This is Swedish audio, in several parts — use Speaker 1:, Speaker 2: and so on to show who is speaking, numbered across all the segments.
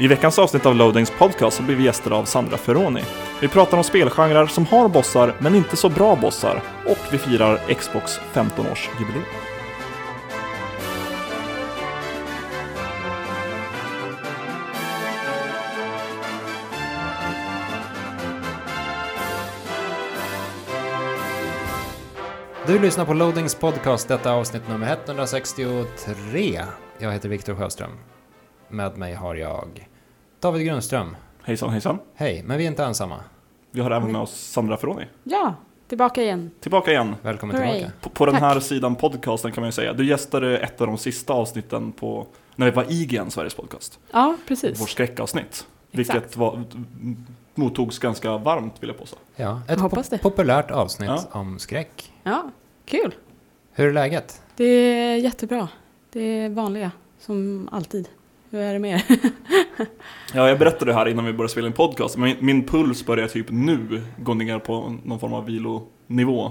Speaker 1: I veckans avsnitt av Loadings podcast så blir vi gäster av Sandra Ferroni. Vi pratar om spelgenrer som har bossar, men inte så bra bossar. Och vi firar Xbox 15-årsjubileum.
Speaker 2: Du lyssnar på Loadings podcast, detta avsnitt nummer 163. Jag heter Viktor Sjöström. Med mig har jag David Grundström.
Speaker 1: Hejsan hejsan.
Speaker 2: Hej, men vi är inte ensamma.
Speaker 1: Vi har även med oss Sandra Ferroni.
Speaker 3: Ja, tillbaka igen.
Speaker 1: Tillbaka igen.
Speaker 2: Välkommen
Speaker 3: Hooray.
Speaker 2: tillbaka.
Speaker 1: På, på den här sidan podcasten kan man ju säga. Du gästade ett av de sista avsnitten på när vi var IGN, Sveriges podcast.
Speaker 3: Ja, precis.
Speaker 1: Vårt skräckavsnitt. Vilket
Speaker 3: Exakt.
Speaker 1: var, mottogs ganska varmt vill jag påstå.
Speaker 2: Ja, ett pop-
Speaker 3: det.
Speaker 2: populärt avsnitt
Speaker 1: Ja.
Speaker 2: om skräck.
Speaker 3: Ja, kul.
Speaker 2: Hur är läget?
Speaker 3: Det är jättebra. Det är vanliga, som alltid. Hur är det med er?
Speaker 1: Ja, jag berättade det här innan vi började spela in podcast, men min, puls börjar typ nu gå ner på någon form av vilonivå.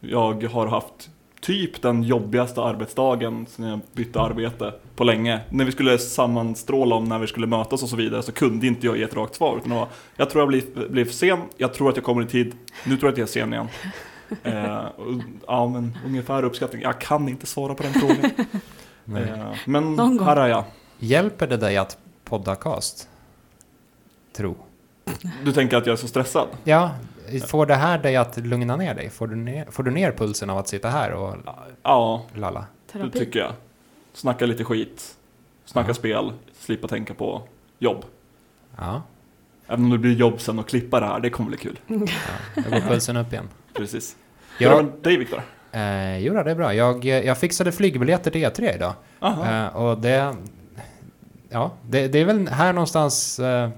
Speaker 1: Jag har haft typ den jobbigaste arbetsdagen sedan jag bytte arbete på länge. När vi skulle sammanstråla om när vi skulle mötas och så vidare så kunde inte jag ge ett rakt svar. Utan var, jag tror jag blev, blev för sen, jag tror att jag kommer i tid, nu tror jag att jag är sen igen. Eh, och, ja, men ungefär uppskattning. Jag kan inte svara på den frågan. Eh, men
Speaker 3: Någon gång.
Speaker 1: här är jag.
Speaker 2: Hjälper det dig att podcast? Tro.
Speaker 1: Du tänker att jag är så stressad?
Speaker 2: Ja, får det här dig att lugna ner dig? Får du ner, får du ner pulsen av att sitta här och
Speaker 1: Ja,
Speaker 2: lalla?
Speaker 1: Det
Speaker 3: Terapi.
Speaker 1: tycker jag. Snacka lite skit, snacka
Speaker 2: Ja.
Speaker 1: spel, slippa tänka på jobb.
Speaker 2: Ja,
Speaker 1: Även om det blir jobb sen att klippa det här, det kommer bli kul.
Speaker 2: ja. då går pulsen upp igen.
Speaker 1: Precis. Hur är det med dig Viktor?
Speaker 2: eh, jo då, det är bra. Jag, jag fixade flygbiljetter till E3 idag.
Speaker 1: Aha.
Speaker 2: Eh, och det... Ja, det, det är väl här någonstans eh,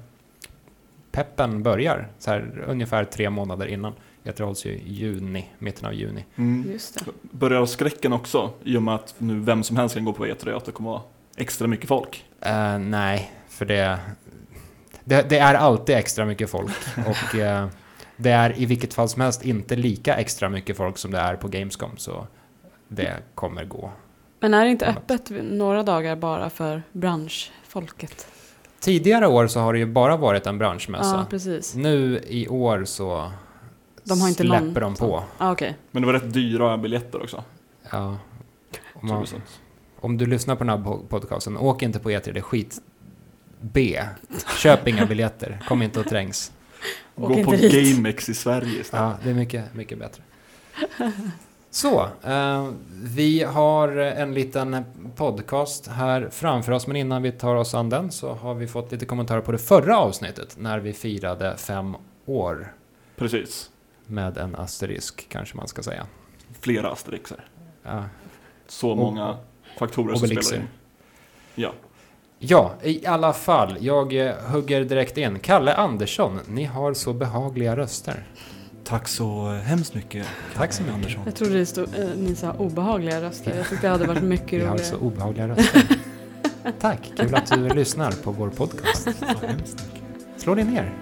Speaker 2: peppen börjar. Så här, ungefär tre månader innan. E3 hålls ju i juni, mitten av juni.
Speaker 1: Mm.
Speaker 3: Just det.
Speaker 1: Börjar skräcken också, i och med att nu vem som helst kan gå på E3, att det kommer vara extra mycket folk.
Speaker 2: Eh, nej, för det, det... Det är alltid extra mycket folk. Och eh, det är i vilket fall som helst inte lika extra mycket folk som det är på Gamescom. Så det kommer gå.
Speaker 3: Men är det inte öppet några dagar bara för branschfolket?
Speaker 2: Tidigare år så har det ju bara varit en branschmässa.
Speaker 3: Ja, precis.
Speaker 2: Nu i år så
Speaker 3: De har inte
Speaker 2: släpper
Speaker 3: någon
Speaker 2: de på.
Speaker 3: Ja, okej.
Speaker 1: Men det var rätt dyra biljetter också.
Speaker 2: Ja. Om, man, om du lyssnar på den här po- podcasten, åk inte på E3, det är skit. B. Köp inga biljetter, kom inte och trängs.
Speaker 1: Gå på
Speaker 3: dit.
Speaker 1: GameX i Sverige istället.
Speaker 2: Ja, det är mycket, mycket bättre. Så, eh, vi har en liten podcast här framför oss, men innan vi tar oss an den så har vi fått lite kommentarer på det förra avsnittet när vi firade fem år
Speaker 1: Precis.
Speaker 2: med en asterisk, kanske man ska säga.
Speaker 1: Flera asterixer.
Speaker 2: Ja,
Speaker 1: Så många faktorer som
Speaker 2: Obelixer.
Speaker 1: spelar in. Ja.
Speaker 2: Ja, i alla fall. Jag eh, hugger direkt in. Kalle Andersson, ni har så behagliga röster.
Speaker 1: Tack så hemskt mycket.
Speaker 2: Tack så mycket.
Speaker 1: Andersson.
Speaker 3: Jag trodde det stod, eh, ni sa obehagliga röster. Jag tyckte det hade varit mycket
Speaker 2: Ni har
Speaker 3: roligare.
Speaker 2: så obehagliga röster. Tack, kul att du lyssnar på vår podcast.
Speaker 1: Så hemskt mycket.
Speaker 2: Slå dig ner.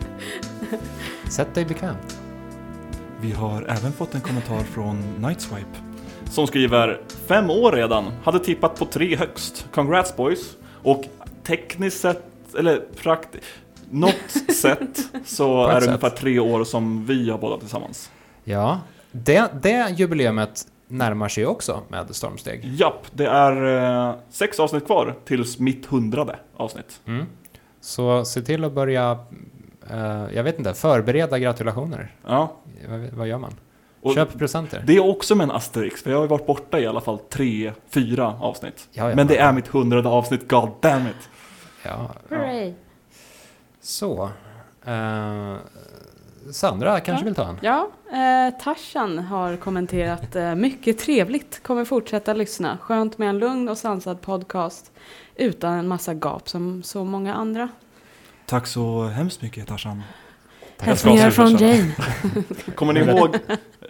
Speaker 2: Sätt dig bekvämt.
Speaker 1: Vi har även fått en kommentar från Nightswipe. Som skriver Fem år redan, hade tippat på tre högst. Congrats boys. Och tekniskt sett, eller praktiskt, något sätt så är det ungefär tre år som vi har båda tillsammans.
Speaker 2: Ja, det, det jubileumet närmar sig också med stormsteg.
Speaker 1: Japp, det är eh, sex avsnitt kvar tills mitt hundrade avsnitt.
Speaker 2: Mm. Så se till att börja, eh, jag vet inte, förbereda gratulationer.
Speaker 1: Ja.
Speaker 2: Vad, vad gör man?
Speaker 1: Och
Speaker 2: Köp presenter.
Speaker 1: Det är också med en asterix, för jag har ju varit borta i alla fall tre, fyra avsnitt.
Speaker 2: Ja, ja.
Speaker 1: Men det är mitt hundrade avsnitt, god damn it.
Speaker 2: Ja,
Speaker 3: Hooray.
Speaker 2: så. Eh, Sandra kanske
Speaker 3: Ja.
Speaker 2: vill ta en?
Speaker 3: Ja, eh, Tarzan har kommenterat eh, mycket trevligt. Kommer fortsätta lyssna. Skönt med en lugn och sansad podcast utan en massa gap som så många andra.
Speaker 1: Tack så hemskt mycket Tarzan.
Speaker 3: Hälsningar
Speaker 1: Jag ska
Speaker 3: från Jane.
Speaker 1: Kommer ni ihåg,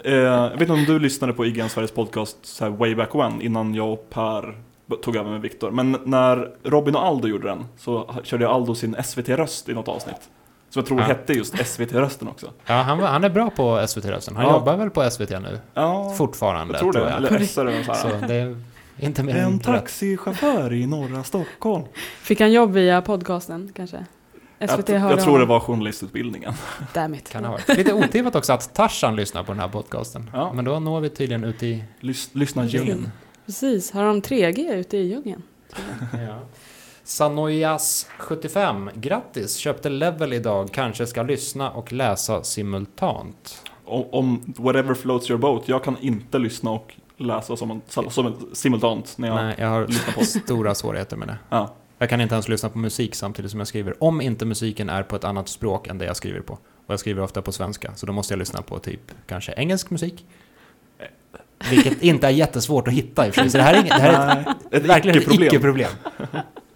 Speaker 1: eh, jag vet inte om du lyssnade på IGN Sveriges podcast så här way back when, innan jag och Per tog över med Viktor. Men när Robin och Aldo gjorde den, så körde Aldo sin SVT-röst i något avsnitt. Som jag tror
Speaker 2: Ja.
Speaker 1: hette just SVT-rösten också.
Speaker 2: Ja, han, han är bra på SVT-rösten. Han
Speaker 1: Ja.
Speaker 2: jobbar väl på SVT nu?
Speaker 1: Ja,
Speaker 2: Fortfarande,
Speaker 1: jag tror det.
Speaker 2: jag.
Speaker 1: Eller SR eller så
Speaker 2: det är inte mer
Speaker 1: En taxichaufför i norra Stockholm.
Speaker 3: Fick han jobb via podcasten kanske? SVT
Speaker 1: jag, jag tror det var journalistutbildningen.
Speaker 3: Damn it.
Speaker 2: Kan ha varit. Lite otippat också att Tarzan lyssnar på den här podcasten.
Speaker 1: Ja.
Speaker 2: Men då når vi tydligen ut i
Speaker 1: Lys, lyssna
Speaker 3: Djungeln.
Speaker 1: djungeln.
Speaker 3: Precis, har de 3G ute i djungeln?
Speaker 2: Ja. Sanoyas75, grattis! Köpte Level idag, kanske ska lyssna och läsa simultant.
Speaker 1: Om, om whatever floats your boat. Jag kan inte lyssna och läsa som, en, som en simultant när jag
Speaker 2: Nej, jag har
Speaker 1: lyssnar på.
Speaker 2: stora svårigheter med det.
Speaker 1: Ja.
Speaker 2: Jag kan inte ens lyssna på musik samtidigt som jag skriver. Om inte musiken är på ett annat språk än det jag skriver på. Och jag skriver ofta på svenska, så då måste jag lyssna på typ kanske engelsk musik. Vilket inte är jättesvårt att hitta i och för sig. Så det här är, inget, det här är ett,
Speaker 1: Nej, ett
Speaker 2: verkligen ett
Speaker 1: icke-problem.
Speaker 2: icke-problem.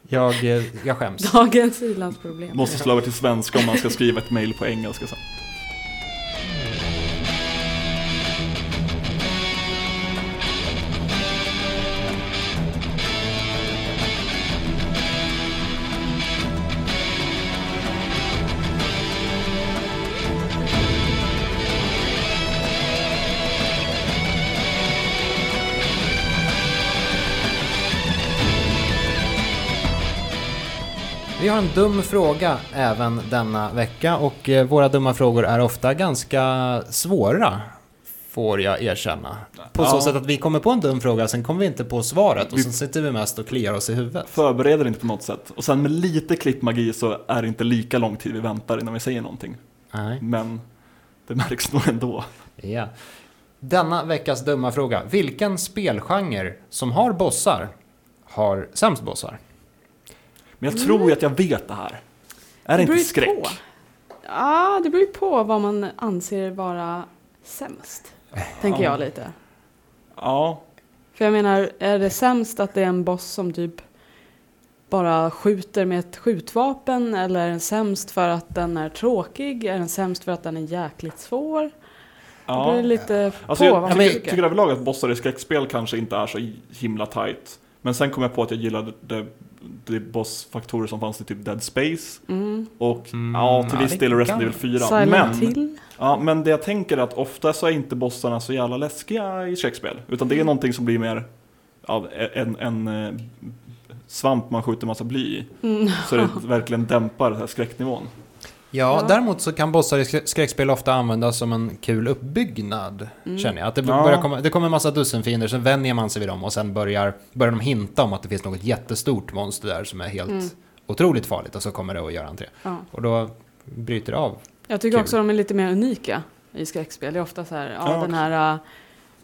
Speaker 2: Jag, eh, jag skäms.
Speaker 3: Dagens ilandsproblem.
Speaker 1: Måste slå över till svenska om man ska skriva ett mail på engelska sen.
Speaker 2: har en dum fråga även denna vecka och eh, våra dumma frågor är ofta ganska svåra. Får jag erkänna. På så
Speaker 1: Ja.
Speaker 2: sätt att vi kommer på en dum fråga, sen kommer vi inte på svaret och så sitter vi mest och kliar oss i huvudet.
Speaker 1: Förbereder inte på något sätt. Och sen med lite klippmagi så är det inte lika lång tid vi väntar innan vi säger någonting.
Speaker 2: Nej.
Speaker 1: Men det märks nog ändå.
Speaker 2: Ja. Denna veckas dumma fråga. Vilken spelgenre som har bossar har sämst bossar?
Speaker 1: Men jag tror ju att jag vet det här. Är det,
Speaker 3: beror
Speaker 1: inte skräck?
Speaker 3: På. Ja, det beror ju på vad man anser vara sämst. Tänker
Speaker 1: Ja.
Speaker 3: jag lite.
Speaker 1: Ja,
Speaker 3: För jag menar, är det sämst att det är en boss som typ bara skjuter med ett skjutvapen? Eller är den sämst för att den är tråkig? Är den sämst för att den är jäkligt svår? Det
Speaker 1: ja.
Speaker 3: beror lite
Speaker 1: Alltså
Speaker 3: på
Speaker 1: jag
Speaker 3: vad man
Speaker 1: tycker,
Speaker 3: tycker.
Speaker 1: tycker överlag att bossar i skräckspel kanske inte är så himla tight. Men sen kom jag på att jag gillade det, bossfaktorer som fanns i typ Dead Space.
Speaker 3: Mm.
Speaker 1: Och
Speaker 2: Mm,
Speaker 1: ja, till viss del i Resident Evil 4.
Speaker 3: Silent
Speaker 1: Men,
Speaker 3: Hill?
Speaker 1: ja, men det jag tänker är att ofta så är inte bossarna så jävla läskiga i skräckspel. Utan det är någonting som blir mer av en, en, eh, svamp man skjuter massa bly i.
Speaker 3: Mm.
Speaker 1: Så det verkligen dämpar den här skräcknivån.
Speaker 2: Ja,
Speaker 3: Ja.
Speaker 2: däremot så kan bossar i skrä- skräckspel ofta användas som en kul uppbyggnad,
Speaker 3: Mm.
Speaker 2: känner jag. Att det,
Speaker 1: Ja.
Speaker 2: börjar komma, det kommer en massa dussinfiender, sen vänjer man sig vid dem och sen börjar, börjar de hinta om att det finns något jättestort monster där som är helt
Speaker 3: Mm.
Speaker 2: otroligt farligt och så kommer det att göra entré.
Speaker 3: Ja.
Speaker 2: Och då bryter det av.
Speaker 3: Jag tycker
Speaker 2: Kul.
Speaker 3: också de är lite mer unika i skräckspel. Det är ofta så här, ja,
Speaker 1: Ja,
Speaker 3: den här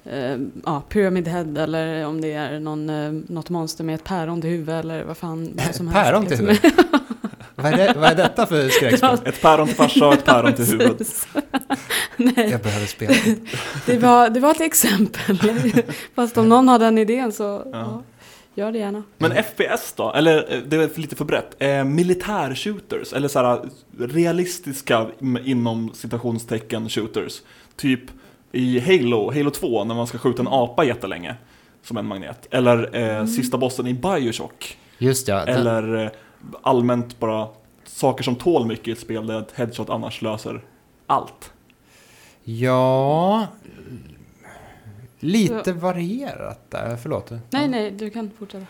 Speaker 3: eh, ja, Pyramid Head eller om det är någon, eh, något monster med ett päron till huvud eller vad fan vad som helst.
Speaker 2: Päron till
Speaker 3: liksom.
Speaker 2: huvud? vad, är det, vad är detta för skräckspel?
Speaker 1: Ett päron till farsa och ett päron till huvudet.
Speaker 3: Precis. Nej,
Speaker 2: Jag behöver spela.
Speaker 3: det var, det var ett exempel. Fast om någon har den idén så
Speaker 1: Ja.
Speaker 3: ja, gör det gärna.
Speaker 1: Men FPS då? Eller eh, det är lite för brett. Eh, militär-shooters, eller så här realistiska m- inom citationstecken shooters. Typ i Halo, Halo 2, när man ska skjuta en apa jättelänge. Som en magnet. Eller eh, sista bossen i Bioshock.
Speaker 2: Just ja.
Speaker 1: Eller eh, allmänt bara saker som tål mycket i ett spel där ett headshot annars löser allt.
Speaker 2: Ja... Lite varierat där, förlåt.
Speaker 3: Nej, nej, du kan fortsätta.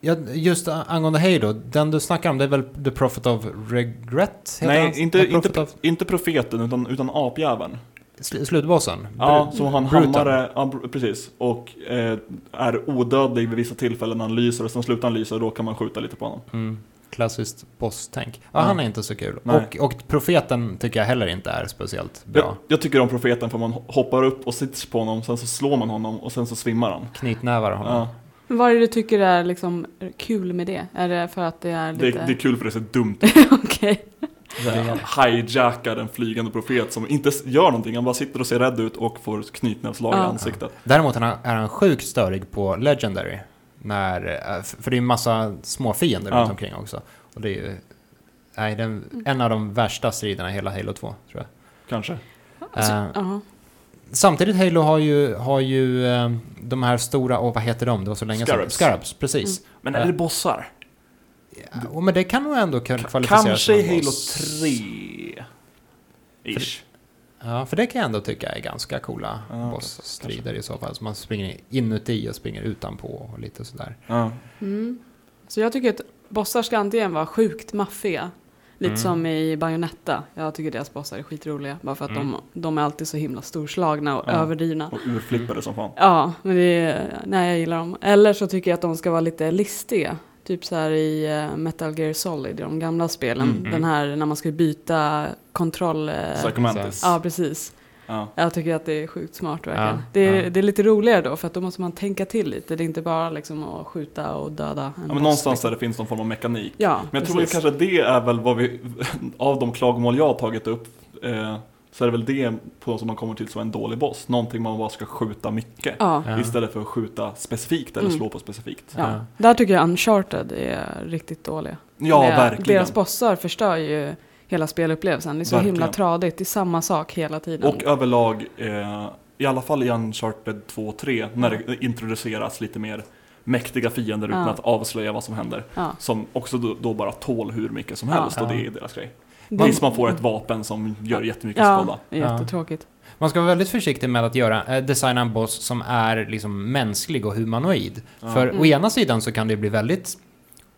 Speaker 2: Ja, just angående Halo, den du snackar om det är väl The Prophet of Regret?
Speaker 1: Nej, inte, inte,
Speaker 2: of
Speaker 1: inte profeten utan, utan apjäveln.
Speaker 2: Sl- slutbossen?
Speaker 1: Ja, som har en
Speaker 2: Bruton.
Speaker 1: hammare, ja, precis. Och eh, är odödlig vid vissa tillfällen när han lyser och sen slutar han lysa och då kan man skjuta lite på honom.
Speaker 2: Mm, klassiskt boss-tänk. Ja,
Speaker 1: Ja.
Speaker 2: han är inte så kul.
Speaker 1: Nej.
Speaker 2: Och, och profeten tycker jag heller inte är speciellt
Speaker 1: Jag,
Speaker 2: bra.
Speaker 1: jag tycker om profeten för man hoppar upp och sitter på honom, sen så slår man honom och sen så svimmar han.
Speaker 2: Knytnävar honom.
Speaker 1: Ja,
Speaker 3: Men vad är det du tycker är liksom kul med det? Är det för att det är
Speaker 1: det,
Speaker 3: lite...
Speaker 1: det är kul för det ser dumt ut.
Speaker 3: Okej.
Speaker 1: Hijackar en flygande profet som inte gör någonting, han bara sitter och ser rädd ut och får knytnävsslag i
Speaker 3: Ja.
Speaker 1: ansiktet.
Speaker 2: Däremot är han, är han sjukt störig på Legendary. När, eh, för det är ju massa små fiender
Speaker 1: Ja.
Speaker 2: runt omkring också. Och det är ju nej, är en av de värsta striderna i hela Halo 2, tror jag.
Speaker 1: Kanske.
Speaker 3: Alltså, ja.
Speaker 2: Samtidigt Halo har ju, har ju eh, de här stora, och vad heter de? Det var så länge
Speaker 1: Scarabs.
Speaker 2: sedan. Scarabs, precis.
Speaker 1: Men är det bossar?
Speaker 2: Ja, men det kan nog ändå kunna kvalificeras
Speaker 1: Kanske i Halo
Speaker 2: boss.
Speaker 1: 3. Ish.
Speaker 2: Ja, för det kan jag ändå tycka är ganska coola
Speaker 1: Ja,
Speaker 2: bossstrider i så fall. Så man springer inuti och springer utanpå och lite sådär.
Speaker 1: Ja.
Speaker 3: Mm. Så jag tycker att bossar ska antingen vara sjukt maffiga, lite
Speaker 2: Mm.
Speaker 3: som i Bayonetta. Jag tycker deras bossar är skitroliga, bara för att
Speaker 2: Mm.
Speaker 3: de, de är alltid så himla storslagna och
Speaker 1: Ja.
Speaker 3: överdrivna.
Speaker 1: Och urflippade som fan.
Speaker 3: Ja, men det är, nej jag gillar dem. Eller så tycker jag att de ska vara lite listiga. Typ så här i eh, Metal Gear Solid, i de gamla spelen.
Speaker 1: Mm.
Speaker 3: Den här när man ska byta kontroll... eh,
Speaker 1: Psychomantis.
Speaker 3: Ja, precis.
Speaker 1: Ja.
Speaker 3: Jag tycker att det är sjukt smart verkligen.
Speaker 2: Ja,
Speaker 3: det, är,
Speaker 2: ja.
Speaker 3: det är lite roligare då, för att då måste man tänka till lite. Det är inte bara liksom att skjuta och döda en
Speaker 1: Ja, men någonstans där det finns någon form av mekanik.
Speaker 3: Ja,
Speaker 1: Men jag tror
Speaker 3: precis.
Speaker 1: kanske det är väl vad vi, av de klagomål jag har tagit upp, eh, så är det väl det på som man kommer till som en dålig boss. Någonting man bara ska skjuta mycket.
Speaker 3: Ja.
Speaker 1: Istället för att skjuta specifikt eller
Speaker 3: Mm.
Speaker 1: slå på specifikt.
Speaker 3: ja.
Speaker 2: Ja.
Speaker 3: Där tycker jag Uncharted är riktigt dåliga.
Speaker 1: Ja,
Speaker 3: Det-
Speaker 1: verkligen.
Speaker 3: Deras bossar förstör ju hela spelupplevelsen. Det är så
Speaker 1: Verkligen.
Speaker 3: himla tradigt. Det är samma sak hela tiden.
Speaker 1: Och överlag, eh, i alla fall i Uncharted 2 och 3, när det introduceras lite mer mäktiga fiender utan
Speaker 3: Ja.
Speaker 1: att avslöja vad som händer.
Speaker 3: ja.
Speaker 1: Som också då, då bara tål hur mycket som
Speaker 3: Ja.
Speaker 1: helst och det är deras grej.
Speaker 3: Det-
Speaker 1: Tills man får ett vapen som gör jättemycket
Speaker 3: ja,
Speaker 1: skada.
Speaker 3: jättetråkigt.
Speaker 2: Man ska vara väldigt försiktig med att göra, eh, designa en boss som är liksom mänsklig och humanoid.
Speaker 1: Ja.
Speaker 2: För
Speaker 3: Mm.
Speaker 2: å ena sidan så kan det bli väldigt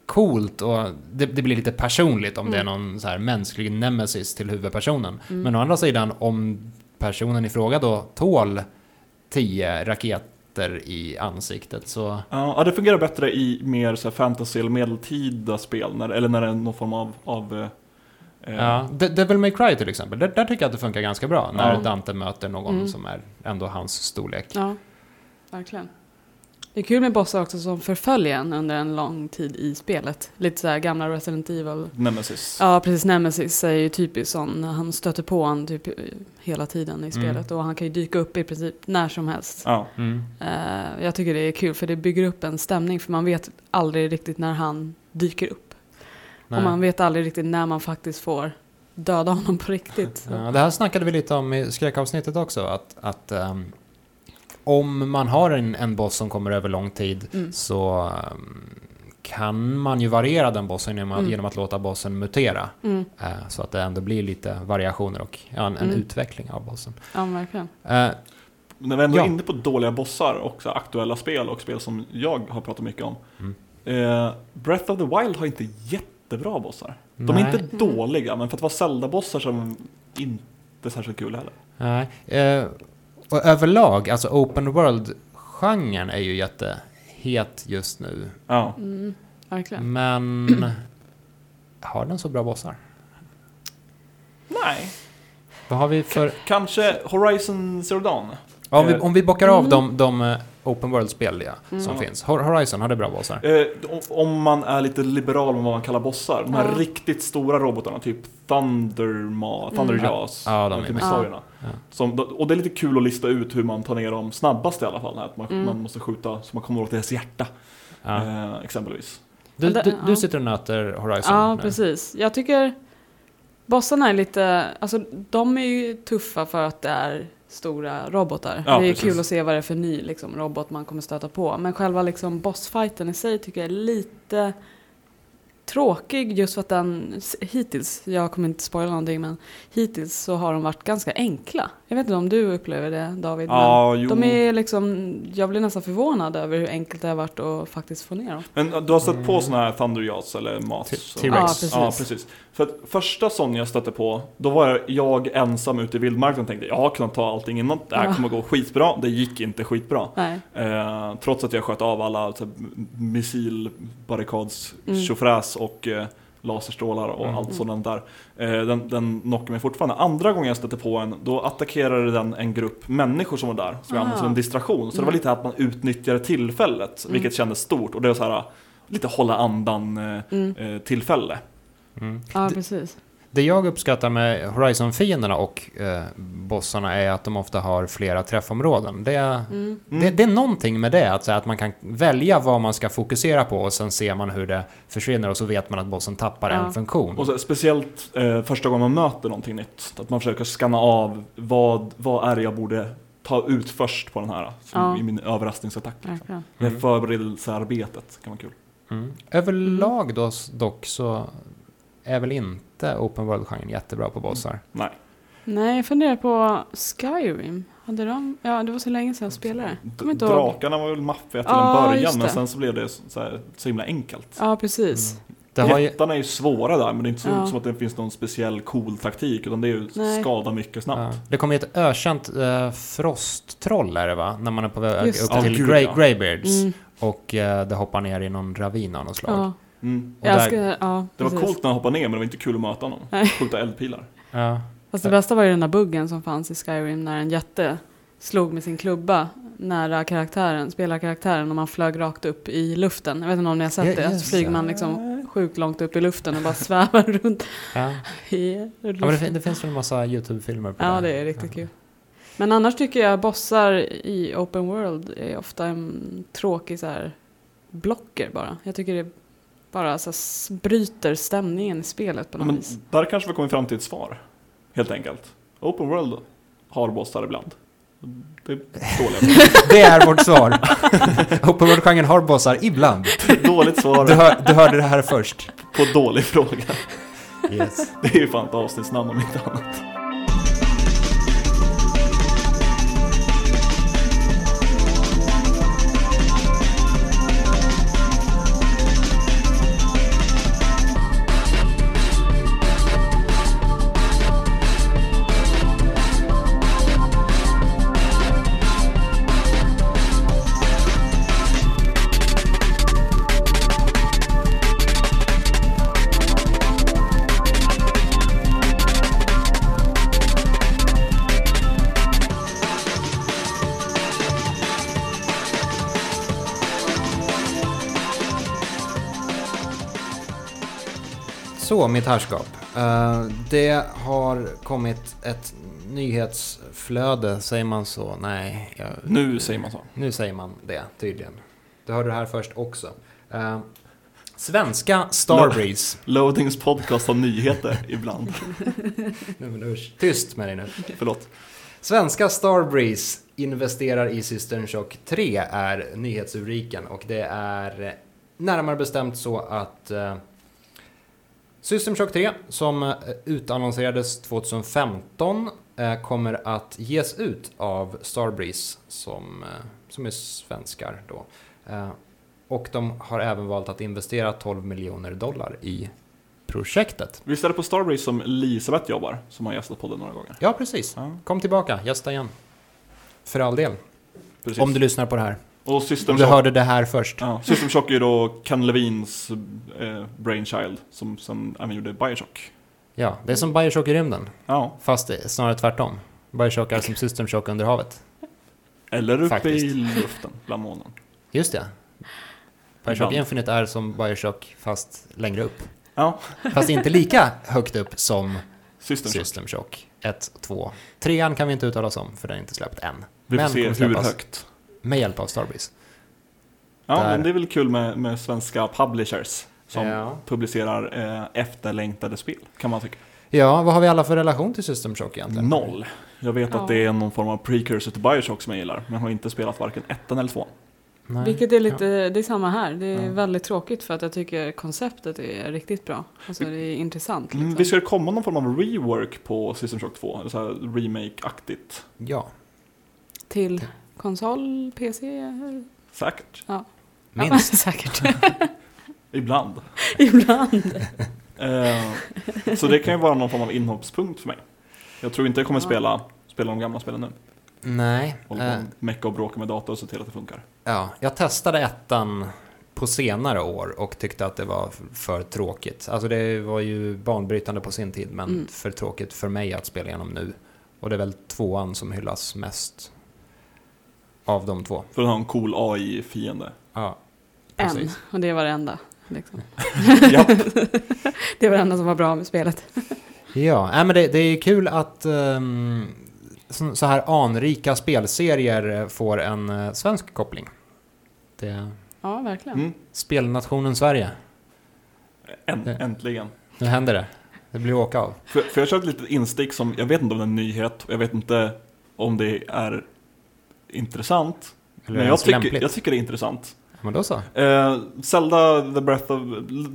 Speaker 2: coolt och det, det blir lite personligt om det är
Speaker 3: Mm.
Speaker 2: någon så här mänsklig nemesis till huvudpersonen.
Speaker 3: Mm.
Speaker 2: Men å andra sidan, om personen i fråga då tål 10 raketer i ansiktet så...
Speaker 1: Ja, det fungerar bättre i mer så här fantasy eller medeltida spel, när, eller när det är någon form av, av eh,
Speaker 2: Ja, De- Devil May Cry till exempel, där, där tycker jag att det funkar ganska bra när
Speaker 1: Ja.
Speaker 2: Dante möter någon
Speaker 3: Mm.
Speaker 2: som är ändå hans storlek.
Speaker 3: Ja, verkligen. Det är kul med bossar också som förföljer en under en lång tid i spelet. Lite så här gamla Resident Evil.
Speaker 1: Nemesis.
Speaker 3: Ja, precis. Nemesis är ju typiskt sån. Han stöter på en typ hela tiden i spelet. Och han kan ju dyka upp i princip när som helst.
Speaker 1: Ja.
Speaker 2: Mm.
Speaker 3: Eh, jag tycker det är kul för det bygger upp en stämning. För man vet aldrig riktigt när han dyker upp.
Speaker 2: Nej.
Speaker 3: Och man vet aldrig riktigt när man faktiskt får döda honom på riktigt.
Speaker 2: Ja, det här snackade vi lite om i skräckavsnittet också, att, att ehm, om man har en, en boss som kommer över lång tid
Speaker 3: Mm.
Speaker 2: så ehm, kan man ju variera den bossen genom, att-
Speaker 3: Mm.
Speaker 2: genom att låta bossen mutera.
Speaker 3: Mm.
Speaker 2: eh, så att det ändå blir lite variationer och ja, en, en
Speaker 3: Mm.
Speaker 2: utveckling av bossen.
Speaker 3: Ja, verkligen.
Speaker 2: Eh,
Speaker 1: När vi ändå är
Speaker 2: Ja.
Speaker 1: inne på dåliga bossar och aktuella spel och spel som jag har pratat mycket om.
Speaker 2: Mm.
Speaker 1: Eh, Breath of the Wild har inte jättebra bossar. De
Speaker 2: nej,
Speaker 1: är inte dåliga, men för att vara Zelda-bossar så är de inte särskilt kul heller.
Speaker 2: Nej. Eh, och överlag, alltså open world-genren är ju jättehet just nu.
Speaker 1: Ja.
Speaker 3: Mm. Verkligen.
Speaker 2: Men har den så bra bossar?
Speaker 1: Nej.
Speaker 2: Vad har vi för...
Speaker 1: Kanske Horizon Zero Dawn.
Speaker 2: Om vi,
Speaker 1: Eh,
Speaker 2: om vi bockar av
Speaker 3: Mm.
Speaker 2: de, de eh, open world-spel ja,
Speaker 3: Mm.
Speaker 2: som
Speaker 1: Ja.
Speaker 2: finns. Hor- Horizon, har det bra bossar?
Speaker 1: Eh, om- man är lite liberal med vad man kallar bossar. De här
Speaker 3: Ja.
Speaker 1: riktigt stora robotarna, typ Thunderma, Thunderjaws,
Speaker 2: Ja, de är med.
Speaker 1: dinosaurierna.
Speaker 2: Ja.
Speaker 1: Som, och det är lite kul att lista ut hur man tar ner dem snabbast i alla fall. Att man,
Speaker 3: Mm.
Speaker 1: man måste skjuta så man kommer åt deras hjärta,
Speaker 2: Ja.
Speaker 1: eh, exempelvis.
Speaker 2: Du, du, du
Speaker 3: ja.
Speaker 2: sitter och nöter Horizon
Speaker 3: Ja,
Speaker 2: nu.
Speaker 3: precis. Jag tycker bossarna är lite, alltså de är ju tuffa för att det är stora robotar.
Speaker 1: Ja,
Speaker 3: det är
Speaker 1: precis.
Speaker 3: kul att se vad det är för ny liksom, robot man kommer stöta på. Men själva liksom, bossfighten i sig tycker jag är lite tråkig just för att den hittills, jag kommer inte spoila någonting men hittills så har de varit ganska enkla. Jag vet inte om du upplever det David?
Speaker 1: Ja,
Speaker 3: men
Speaker 1: jo.
Speaker 3: de är liksom, jag blir nästan förvånad över hur enkelt det har varit att faktiskt få ner dem.
Speaker 1: Men du har stött på sådana här Thunderjaws eller så-
Speaker 2: T-Rex.
Speaker 3: Ja, precis.
Speaker 1: Ja, precis. För att första sån jag stötte på, då var jag ensam ute i vildmarken och tänkte jag har kunnat ta allting innan, det här
Speaker 3: Ja.
Speaker 1: kommer gå skitbra. Det gick inte skitbra.
Speaker 3: Nej.
Speaker 1: Eh, trots att jag sköt av alla så här, missilbarrikads
Speaker 3: Mm.
Speaker 1: Och eh, laserstrålar och
Speaker 2: Mm.
Speaker 1: allt sådant där. Eh, den, den knockade mig fortfarande. Andra gången jag stötte på en, då attackerade den en grupp människor som var där, som jag använde som en
Speaker 3: Ah.
Speaker 1: distraktion. Så det var
Speaker 3: Mm.
Speaker 1: lite att man utnyttjade tillfället,
Speaker 3: Mm.
Speaker 1: vilket kändes stort. Och det var så här, lite hålla andan eh,
Speaker 3: Mm.
Speaker 1: eh, tillfälle.
Speaker 2: Mm.
Speaker 3: Ja, precis.
Speaker 2: Det jag uppskattar med Horizon-fienderna och eh, bossarna är att de ofta har flera träffområden. Det, är-
Speaker 3: Mm.
Speaker 2: det, det är någonting med det, att, så här, att man kan välja vad man ska fokusera på och sen ser man hur det försvinner och så vet man att bossen tappar
Speaker 3: Ja.
Speaker 2: en funktion.
Speaker 1: Och så, speciellt eh, första gången man möter någonting nytt. Att man försöker scanna av vad, vad är det jag borde ta ut först på den här.
Speaker 3: Ja.
Speaker 1: I min överraskningsattack. Liksom.
Speaker 3: Verkligen.
Speaker 1: Det
Speaker 2: Mm.
Speaker 1: förberedelsearbetet kan vara kul.
Speaker 2: Mm. Överlag då, dock så är väl inte Open World-genren jättebra på bossar.
Speaker 1: Nej.
Speaker 3: Nej, jag funderar på Skyrim. Hade de? Ja, det var så länge sedan jag spelade.
Speaker 1: D-
Speaker 3: inte ihåg.
Speaker 1: Drakarna var väl maffiga till
Speaker 3: Ja,
Speaker 1: en början men sen så blev det så, här, så himla enkelt.
Speaker 3: Ja, precis.
Speaker 2: Mm. Det har ju,
Speaker 1: Jättarna är ju svåra där men det är inte så,
Speaker 3: Ja.
Speaker 1: som att det finns någon speciell cool taktik utan det är ju
Speaker 3: Nej.
Speaker 1: skada mycket snabbt.
Speaker 2: ja, det kommer ju ett ökänt uh, frosttroll är det va? När man är på väg upp.
Speaker 1: Ja,
Speaker 2: till
Speaker 1: gud,
Speaker 2: Grey,
Speaker 1: ja.
Speaker 2: Greybeards.
Speaker 3: Mm,
Speaker 2: Och eh, det hoppar ner i någon ravin av något slag.
Speaker 3: Ja.
Speaker 1: Mm.
Speaker 2: Och
Speaker 3: Jag
Speaker 2: där-
Speaker 3: ska, ja,
Speaker 1: Det var coolt när han hoppade ner men det var inte kul att möta honom.
Speaker 3: Nej.
Speaker 1: Skjuta eldpilar.
Speaker 2: Ja.
Speaker 3: Fast det bästa var ju den där buggen som fanns i Skyrim när en jätte slog med sin klubba nära karaktären, spelarkaraktären och man flög rakt upp i luften. Jag vet inte om ni har sett
Speaker 2: Ja,
Speaker 3: det? Så flyger
Speaker 2: det.
Speaker 3: man liksom sjukt långt upp i luften och bara svävar runt
Speaker 2: Ja.
Speaker 3: i
Speaker 2: Ja, men det, det finns väl en massa YouTube-filmer på
Speaker 3: Ja, det är riktigt kul. Men annars tycker jag bossar i open world är ofta en tråkig så här blocker bara. Jag tycker det bara så bryter stämningen i spelet på något
Speaker 1: Men
Speaker 3: vis.
Speaker 1: där kanske vi kommer fram till ett svar. Helt enkelt. Open World har bossar ibland. Det är.
Speaker 2: Det är vårt svar. Open World-genren har bossar ibland.
Speaker 1: Dåligt svar
Speaker 2: Du, hör, du hörde det här först.
Speaker 1: på dålig fråga.
Speaker 2: Yes.
Speaker 1: Det är ju fan ett avsnittsnamn om inte annat.
Speaker 2: Så, mitt herrskap. Eh, det har kommit ett nyhetsflöde, säger man så? Nej, jag,
Speaker 1: Nu säger man så.
Speaker 2: nu säger man det tydligen. Du hörde det här först också. Eh, svenska Starbreeze.
Speaker 1: Loadings podcast har nyheter ibland.
Speaker 2: Nej, men usch. Tyst med dig nu.
Speaker 1: Förlåt.
Speaker 2: Svenska Starbreeze investerar i System Shock 3 är nyhetsrubriken och det är närmare bestämt så att eh, System Shock 3 som eh, utannonserades 2015 eh, kommer att ges ut av Starbreeze som, eh, som är svenskar då. Och de har även valt att investera 12 miljoner dollar i projektet.
Speaker 1: Visst är det på Starbreeze som Elisabeth jobbar, som har gästat podden några gånger?
Speaker 2: Ja, precis. Kom tillbaka, gästa igen. För all del.
Speaker 1: precis.
Speaker 2: Om du lyssnar på det här.
Speaker 1: Och System
Speaker 2: du
Speaker 1: Shock,
Speaker 2: hörde det här först.
Speaker 1: ja, System Shock är ju då Ken Levins eh, brainchild, som sen även gjorde Bioshock.
Speaker 2: Ja, det är som Bioshock i rymden.
Speaker 1: Ja,
Speaker 2: Fast det är snarare tvärtom. Bioshock är som System Shock under havet.
Speaker 1: eller uppe
Speaker 2: Faktiskt.
Speaker 1: i luften, bland månen.
Speaker 2: Just det. Bioshock
Speaker 1: Ibland.
Speaker 2: Infinite är som Bioshock fast längre upp.
Speaker 1: Ja,
Speaker 2: Fast inte lika högt upp som
Speaker 1: System Shock.
Speaker 2: System Shock 1, 2. Trean kan vi inte uttala oss om för den är inte släppt än.
Speaker 1: Vi får
Speaker 2: Men
Speaker 1: se
Speaker 2: kommer
Speaker 1: hur
Speaker 2: släppas.
Speaker 1: högt.
Speaker 2: Med hjälp av Starbreeze.
Speaker 1: Ja,
Speaker 2: Där.
Speaker 1: men det är väl kul med, med svenska publishers som
Speaker 2: Ja.
Speaker 1: publicerar eh, efterlängtade spel, kan man tycka.
Speaker 2: Ja, vad har vi alla för relation till System Shock egentligen?
Speaker 1: Noll. Jag vet
Speaker 3: Ja.
Speaker 1: att det är någon form av precursor till Bioshock som jag gillar, men har inte spelat varken ettan eller tvåan.
Speaker 2: Nej.
Speaker 3: Vilket är lite, det är samma här. Det är
Speaker 2: Ja.
Speaker 3: väldigt tråkigt för att jag tycker konceptet är riktigt bra. Alltså det är intressant.
Speaker 1: Mm,
Speaker 3: Liksom.
Speaker 1: visst ska det komma någon form av rework på System Shock 2? Eller så här remake-aktigt?
Speaker 2: Ja,
Speaker 3: Till konsol, PC?
Speaker 1: Säkert.
Speaker 3: Ja,
Speaker 2: minst.
Speaker 3: säkert.
Speaker 1: Ibland.
Speaker 3: Ibland.
Speaker 1: Eh, så det kan ju vara någon form av inhoppspunkt för mig. Jag tror inte jag kommer
Speaker 3: Ja.
Speaker 1: spela, spela de gamla spelen nu.
Speaker 2: Nej.
Speaker 1: Hålla
Speaker 2: eh,
Speaker 1: på och mecka och bråka med dator och se till att det funkar.
Speaker 2: Ja, jag testade ettan på senare år och tyckte att det var för tråkigt. Alltså det var ju banbrytande på sin tid men
Speaker 3: Mm.
Speaker 2: för tråkigt för mig att spela igenom nu. Och det är väl tvåan som hyllas mest av de två.
Speaker 1: För att ha en cool AI-fiende.
Speaker 2: Ja,
Speaker 3: En. Och det var det enda. Liksom. Det var det enda som var bra med spelet.
Speaker 2: Ja, nej, men det, det är kul att ehm, så, så här anrika spelserier får en eh, svensk koppling. Det
Speaker 3: Ja, verkligen.
Speaker 1: Mm.
Speaker 2: Spelnationen Sverige.
Speaker 1: Änt-
Speaker 2: Det-
Speaker 1: äntligen.
Speaker 2: Nu händer det. Det blir åka av.
Speaker 1: För, för jag kör ett litet instick som, jag vet inte om det är en nyhet, jag vet inte om det är intressant.
Speaker 2: Eller
Speaker 1: men jag tycker, jag tycker det är intressant.
Speaker 2: Men då så.
Speaker 1: Eh, Zelda, the, Breath of,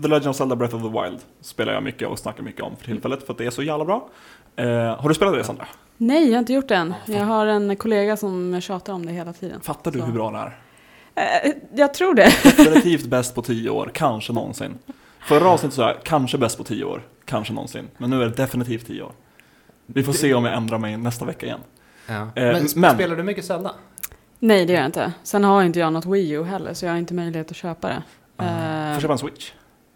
Speaker 1: the Legend of Zelda Breath of the Wild spelar jag mycket och snackar mycket om för tillfället för att det är så jävla bra. Eh, har du spelat det Sandra?
Speaker 3: Nej, jag har inte gjort det än. Jag har en kollega som tjatar om det hela tiden.
Speaker 1: Fattar du
Speaker 3: Så.
Speaker 1: hur bra det är?
Speaker 3: Eh, jag tror det.
Speaker 1: Definitivt bäst på tio år, kanske någonsin. Förra avsnittet sa jag kanske bäst på tio år, kanske någonsin. Men nu är det definitivt tio år. Vi får se om jag ändrar mig nästa vecka igen.
Speaker 2: Ja.
Speaker 1: Eh,
Speaker 2: men,
Speaker 1: men-
Speaker 2: spelar du mycket Zelda?
Speaker 3: Nej, det gör jag inte. Sen har inte jag något Wii U heller, så jag har inte möjlighet att köpa det.
Speaker 1: Uh,
Speaker 3: Eh,
Speaker 1: får köpa en Switch.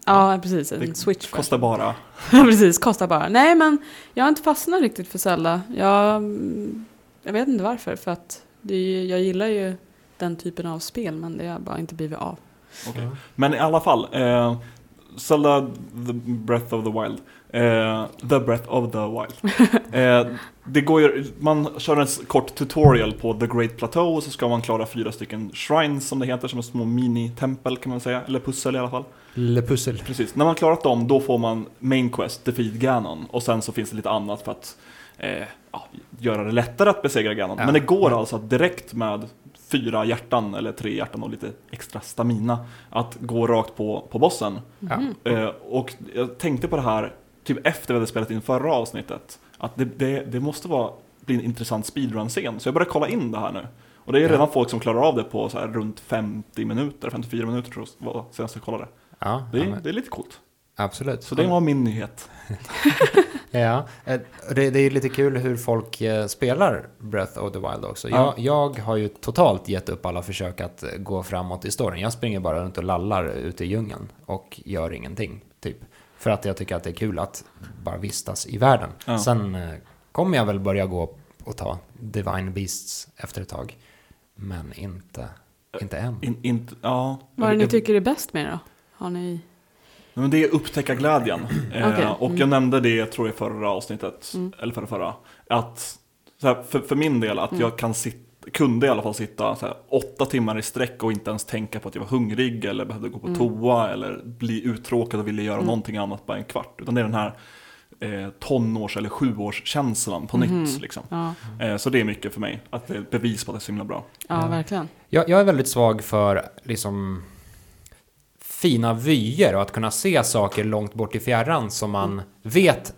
Speaker 3: Ja, precis. En
Speaker 1: Det
Speaker 3: Switch. för-
Speaker 1: Kostar bara...
Speaker 3: Ja, precis. Kostar bara. Nej, men jag har inte fastnat riktigt för Zelda. Jag, mm, jag vet inte varför, för att det är, ju- jag gillar ju den typen av spel, men det har bara inte blivit av.
Speaker 1: Okej. Men i alla fall, eh, Zelda the Breath of the Wild. Eh, the Breath of the Wild. Eh, det går ju, man kör en kort tutorial på The Great Plateau och så ska man klara fyra stycken shrines som det heter, som är små mini-tempel kan man säga, eller pussel i alla fall.
Speaker 2: Lille pussel.
Speaker 1: Precis, när man klarat dem då får man Main Quest, Defeat Ganon och sen så finns det lite annat för att eh, ja, göra det lättare att besegra Ganon.
Speaker 2: Ja.
Speaker 1: Men det går alltså att direkt med fyra hjärtan eller tre hjärtan och lite extra stamina att gå rakt på, på bossen.
Speaker 2: Ja.
Speaker 1: Eh, och jag tänkte på det här typ efter vi hade spelat in förra avsnittet. Att det, det, det måste vara, bli en intressant speedrun-scen. Så jag började kolla in det här nu. Och det är
Speaker 2: Ja.
Speaker 1: redan folk som klarar av det på så här runt 50 minuter, 54 minuter tror jag var senast jag kollade.
Speaker 2: Ja,
Speaker 1: Det,
Speaker 2: ja,
Speaker 1: är-
Speaker 2: men,
Speaker 1: det är lite coolt.
Speaker 2: absolut.
Speaker 1: Så det var min nyhet.
Speaker 2: Ja, eh, det, det är lite kul hur folk eh, spelar Breath of the Wild också.
Speaker 1: Ja.
Speaker 2: Jag, jag har ju totalt gett upp alla försök att eh, gå framåt i storyn. Jag springer bara runt och lallar ute i djungeln och gör ingenting, typ. För att jag tycker att det är kul att bara vistas i världen.
Speaker 1: Ja.
Speaker 2: Sen eh, kommer jag väl börja gå och ta Divine Beasts efter ett tag. Men inte, inte än.
Speaker 1: In, inte, ja.
Speaker 3: Vad är det ni tycker är bäst med det då? Har ni...
Speaker 1: Nej, Men det är upptäcka glädjen. Eh,
Speaker 3: Okej,
Speaker 1: Och
Speaker 3: mm.
Speaker 1: jag nämnde det, tror jag, i förra avsnittet,
Speaker 3: Mm.
Speaker 1: eller förra, förra, att så här, för, för min del, att
Speaker 3: Mm.
Speaker 1: jag kan sitta, kunde i alla fall sitta så här, åtta timmar i sträck och inte ens tänka på att jag var hungrig eller behövde gå på
Speaker 3: Mm.
Speaker 1: toa eller bli uttråkad och ville göra
Speaker 3: Mm.
Speaker 1: någonting annat bara en kvart. Utan det är den här eh, tonårs eller sjuårskänslan på
Speaker 3: Mhm.
Speaker 1: nytt. Liksom.
Speaker 3: Ja,
Speaker 1: Eh, så det är mycket för mig, att det är ett bevis på att det är så himla bra.
Speaker 3: ja,
Speaker 2: Ja.
Speaker 3: verkligen.
Speaker 2: Jag, jag är väldigt svag för liksom fina vyer och att kunna se saker långt bort i fjärran som man vet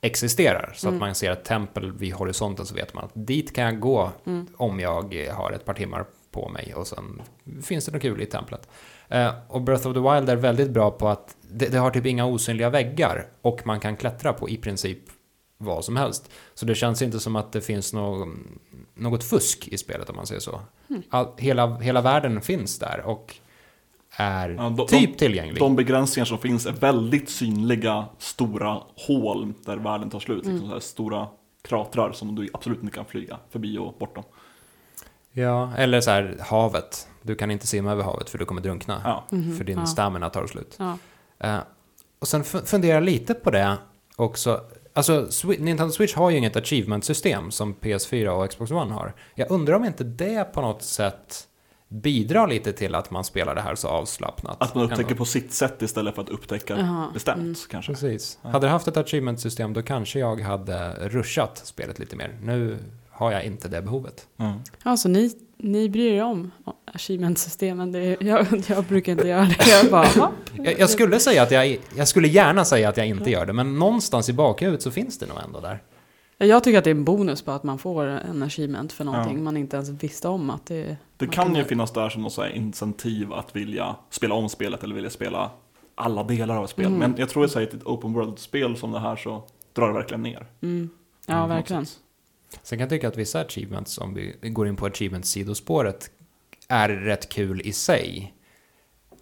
Speaker 2: existerar. Så
Speaker 3: Mm.
Speaker 2: att man ser ett tempel vid horisonten så vet man att dit kan jag gå
Speaker 3: Mm.
Speaker 2: om jag har ett par timmar på mig och sen finns det något kul i templet. Eh, och Breath of the Wild är väldigt bra på att det, det har typ inga osynliga väggar och man kan klättra på i princip vad som helst. Så det känns inte som att det finns något, något fusk i spelet om man säger så.
Speaker 3: Mm.
Speaker 2: All, hela, hela världen finns där och är
Speaker 1: Ja, de-
Speaker 2: typ tillgänglig.
Speaker 1: De begränsningar som finns är väldigt synliga, stora hål där världen tar slut.
Speaker 3: Mm.
Speaker 1: Liksom så här stora kratrar som du absolut inte kan flyga förbi och bortom.
Speaker 2: Ja, eller så här havet. Du kan inte simma över havet för du kommer drunkna.
Speaker 1: Ja.
Speaker 3: Mhm,
Speaker 2: För din
Speaker 3: ja.
Speaker 2: stamina tar slut.
Speaker 3: Ja.
Speaker 2: Eh, och sen fu- funderar jag lite på det också. Alltså, Nintendo Switch har ju inget achievement-system som PS4 och Xbox One har. Jag undrar om inte det på något sätt bidrar lite till att man spelar det här så avslappnat.
Speaker 1: Att man upptäcker
Speaker 2: ändå.
Speaker 1: på sitt sätt istället för att upptäcka
Speaker 3: Jaha,
Speaker 1: bestämt
Speaker 3: mm.
Speaker 1: kanske.
Speaker 2: Precis.
Speaker 1: Ja.
Speaker 2: Hade jag haft ett achievement-system då kanske jag hade rushat spelet lite mer. Nu har jag inte det behovet.
Speaker 1: Mm.
Speaker 3: Ja, så ni, ni bryr er om achievement-systemen. Det Jag, jag brukar inte göra det. Jag bara, "Ja."
Speaker 2: Jag, jag skulle säga att jag, jag skulle gärna säga att jag inte gör det, men någonstans i bakhuvudet så finns det nog ändå där.
Speaker 3: Jag tycker att det är en bonus på att man får en achievement för någonting
Speaker 1: Ja.
Speaker 3: man inte ens visste om att det
Speaker 1: Det
Speaker 3: man
Speaker 1: kan ju finnas där som något så incentiv att vilja spela om spelet eller vilja spela alla delar av ett spel.
Speaker 3: Mm.
Speaker 1: Men jag tror att i ett open world-spel som det här så drar det verkligen ner.
Speaker 3: Mm. Ja,
Speaker 1: något
Speaker 3: verkligen.
Speaker 2: Sen kan jag tycka att vissa achievements, om vi går in på achievements-sidospåret, är rätt kul i sig.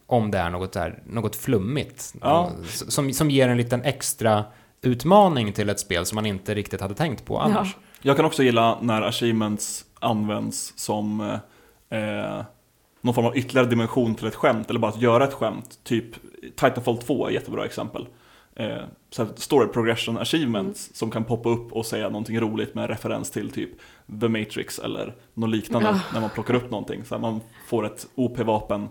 Speaker 2: Om det är något, där, något flummigt.
Speaker 1: Ja.
Speaker 2: Som, som ger en liten extra utmaning till ett spel som man inte riktigt hade tänkt på annars.
Speaker 1: Jag kan också gilla när achievements används som eh, eh, någon form av ytterligare dimension till ett skämt, eller bara att göra ett skämt. Typ Titanfall 2 är ett jättebra exempel. Eh, så här story progression achievements som kan poppa upp och säga någonting roligt med referens till typ The Matrix eller något liknande
Speaker 3: Ja.
Speaker 1: när man plockar upp någonting. Så här, man får ett OP-vapen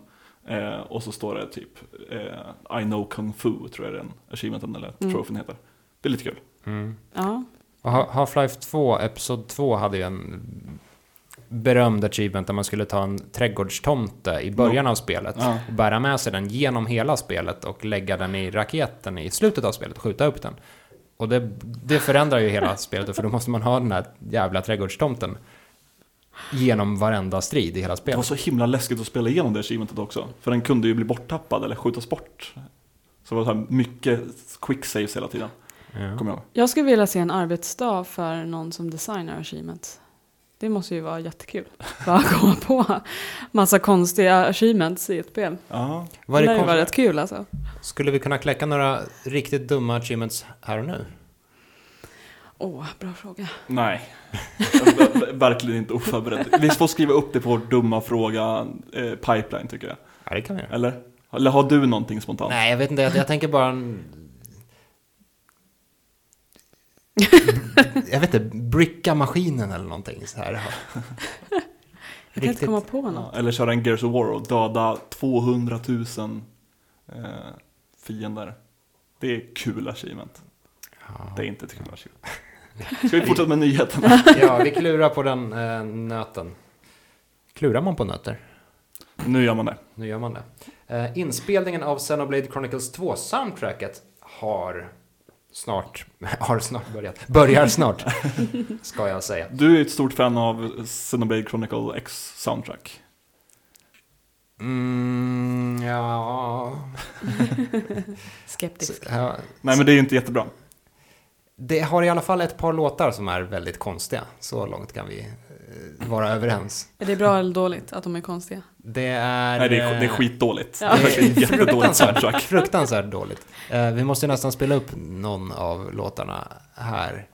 Speaker 1: eh, och så står det typ eh, I know kung fu, tror jag den achievementen eller
Speaker 3: Mm.
Speaker 1: trofén heter. Det är lite kul.
Speaker 2: Mm.
Speaker 3: Ja.
Speaker 2: Half-Life 2, Episod 2 hade ju en berömd achievement där man skulle ta en trädgårdstomte i början av spelet
Speaker 1: Ja.
Speaker 2: och bära med sig den genom hela spelet och lägga den i raketen i slutet av spelet och skjuta upp den. Och det, det förändrar ju hela spelet för då måste man ha den här jävla trädgårdstomten genom varenda strid i hela
Speaker 1: Det var
Speaker 2: spelet.
Speaker 1: så himla läskigt att spela igenom det achievementet också. För den kunde ju bli borttappad eller skjutas bort. Så det var så här mycket quick saves hela tiden.
Speaker 2: Ja.
Speaker 1: Kommer jag.
Speaker 3: Jag skulle vilja se en arbetsdag för någon som designar achievements. Det måste ju vara jättekul. Bara komma på massa konstiga achievements i ett spel.
Speaker 1: Ja.
Speaker 2: Vad är
Speaker 3: det
Speaker 2: det konst-
Speaker 3: rätt kul alltså.
Speaker 2: Skulle vi kunna kläcka några riktigt dumma achievements här och nu?
Speaker 3: Åh, bra fråga.
Speaker 1: Nej. Verkligen inte oförberedd. Vi får skriva upp det på vår dumma fråga eh, pipeline tycker jag.
Speaker 2: Ja, det kan vi göra.
Speaker 1: Eller? Eller har du någonting spontant?
Speaker 2: Nej, jag vet inte. Jag, jag tänker bara... En... jag vet inte, bricka maskinen eller någonting så här.
Speaker 3: Jag kan inte komma på något.
Speaker 1: Ja, eller köra en Gears of War och döda 200 000 eh, fiender. Det är kul achievement. Det är inte ett kul achievement. Ska vi fortsätta med nyheterna?
Speaker 2: Ja, vi klurar på den eh, nöten. Klurar man på nötter?
Speaker 1: Nu gör man det.
Speaker 2: Nu gör man det. Eh, inspelningen av Xenoblade Chronicles 2 soundtracket har snart, har snart börjat. Börjar snart, ska jag säga.
Speaker 1: Du är ett stort fan av Xenoblade Chronicle X soundtrack.
Speaker 2: Mm, ja...
Speaker 3: Skeptisk.
Speaker 2: ja.
Speaker 1: Nej men det är ju inte jättebra.
Speaker 2: Det har i alla fall ett par låtar som är väldigt konstiga. Så långt kan vi vara överens.
Speaker 3: Är det bra eller dåligt att de är konstiga?
Speaker 2: Det är...
Speaker 1: Nej det är, det är
Speaker 2: eh,
Speaker 1: skitdåligt.
Speaker 3: Ja.
Speaker 1: Det är jättedåligt
Speaker 2: Fruktansvärt,
Speaker 1: soundtrack.
Speaker 2: fruktansvärt dåligt. Eh, vi måste nästan spela upp någon av låtarna här.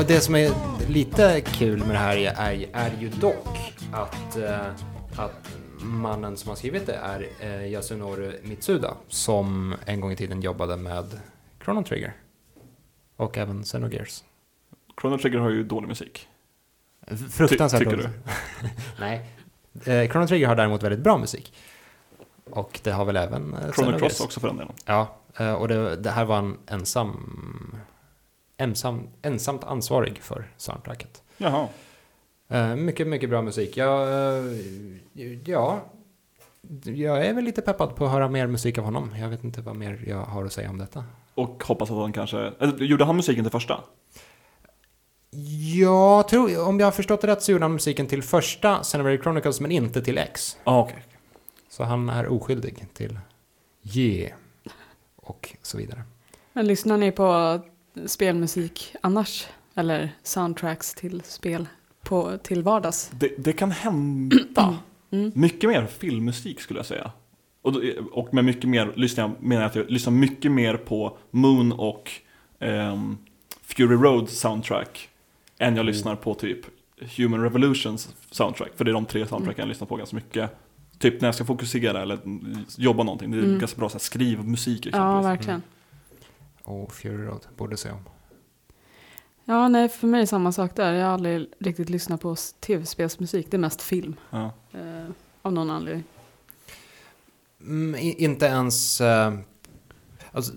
Speaker 2: Och det som är lite kul med det här är, är, är ju dock att, eh, att mannen som har skrivit det är eh, Yasunori Mitsuda som en gång i tiden jobbade med Chrono Trigger. Och även Xenogears.
Speaker 1: Chrono Trigger har ju dålig musik.
Speaker 2: Fruktansvärt
Speaker 1: tycker
Speaker 2: dåligt. Nej. Eh, Chrono Trigger har däremot väldigt bra musik. Och det har väl även eh,
Speaker 1: Chrono. Cross också för den delen.
Speaker 2: Ja, eh, och det, det här var en ensam, ensam, ensamt ansvarig för soundtracket.
Speaker 1: Jaha.
Speaker 2: Eh, mycket, mycket bra musik. Jag, eh, ja, jag är väl lite peppad på att höra mer musik av honom. Jag vet inte vad mer jag har att säga om detta.
Speaker 1: Och hoppas att han kanske... Eller, gjorde han musiken till första?
Speaker 2: Jag tror, om jag har förstått det rätt så gjorde han musiken till första Xenoblade Chronicles men inte till X.
Speaker 1: Ja, ah, okej.
Speaker 2: Så han är oskyldig till Yeah och så vidare.
Speaker 3: Men lyssnar ni på spelmusik annars? Eller soundtracks till spel på, till vardags?
Speaker 1: Det, det kan hända.
Speaker 3: Mm.
Speaker 1: Mycket mer filmmusik skulle jag säga. Och, och med mycket mer lyssnar jag, menar jag att jag lyssnar mycket mer på Moon och ehm, Fury Road soundtrack än jag lyssnar på typ Human Revolutions soundtrack. För det är de tre soundtracken jag lyssnar på ganska mycket. Typ när jag ska fokusera eller jobba någonting. Det är
Speaker 3: Mm.
Speaker 1: ganska bra så här, skrivmusik
Speaker 3: Ja,
Speaker 1: exempelvis.
Speaker 3: verkligen.
Speaker 2: Och Fury Road borde se om.
Speaker 3: Ja, nej, för mig är det samma sak där. Jag har aldrig riktigt lyssnat på tv-spelsmusik. Det är mest film.
Speaker 1: Ja.
Speaker 3: Eh, av någon anledning.
Speaker 2: Mm, inte ens... eh, alltså,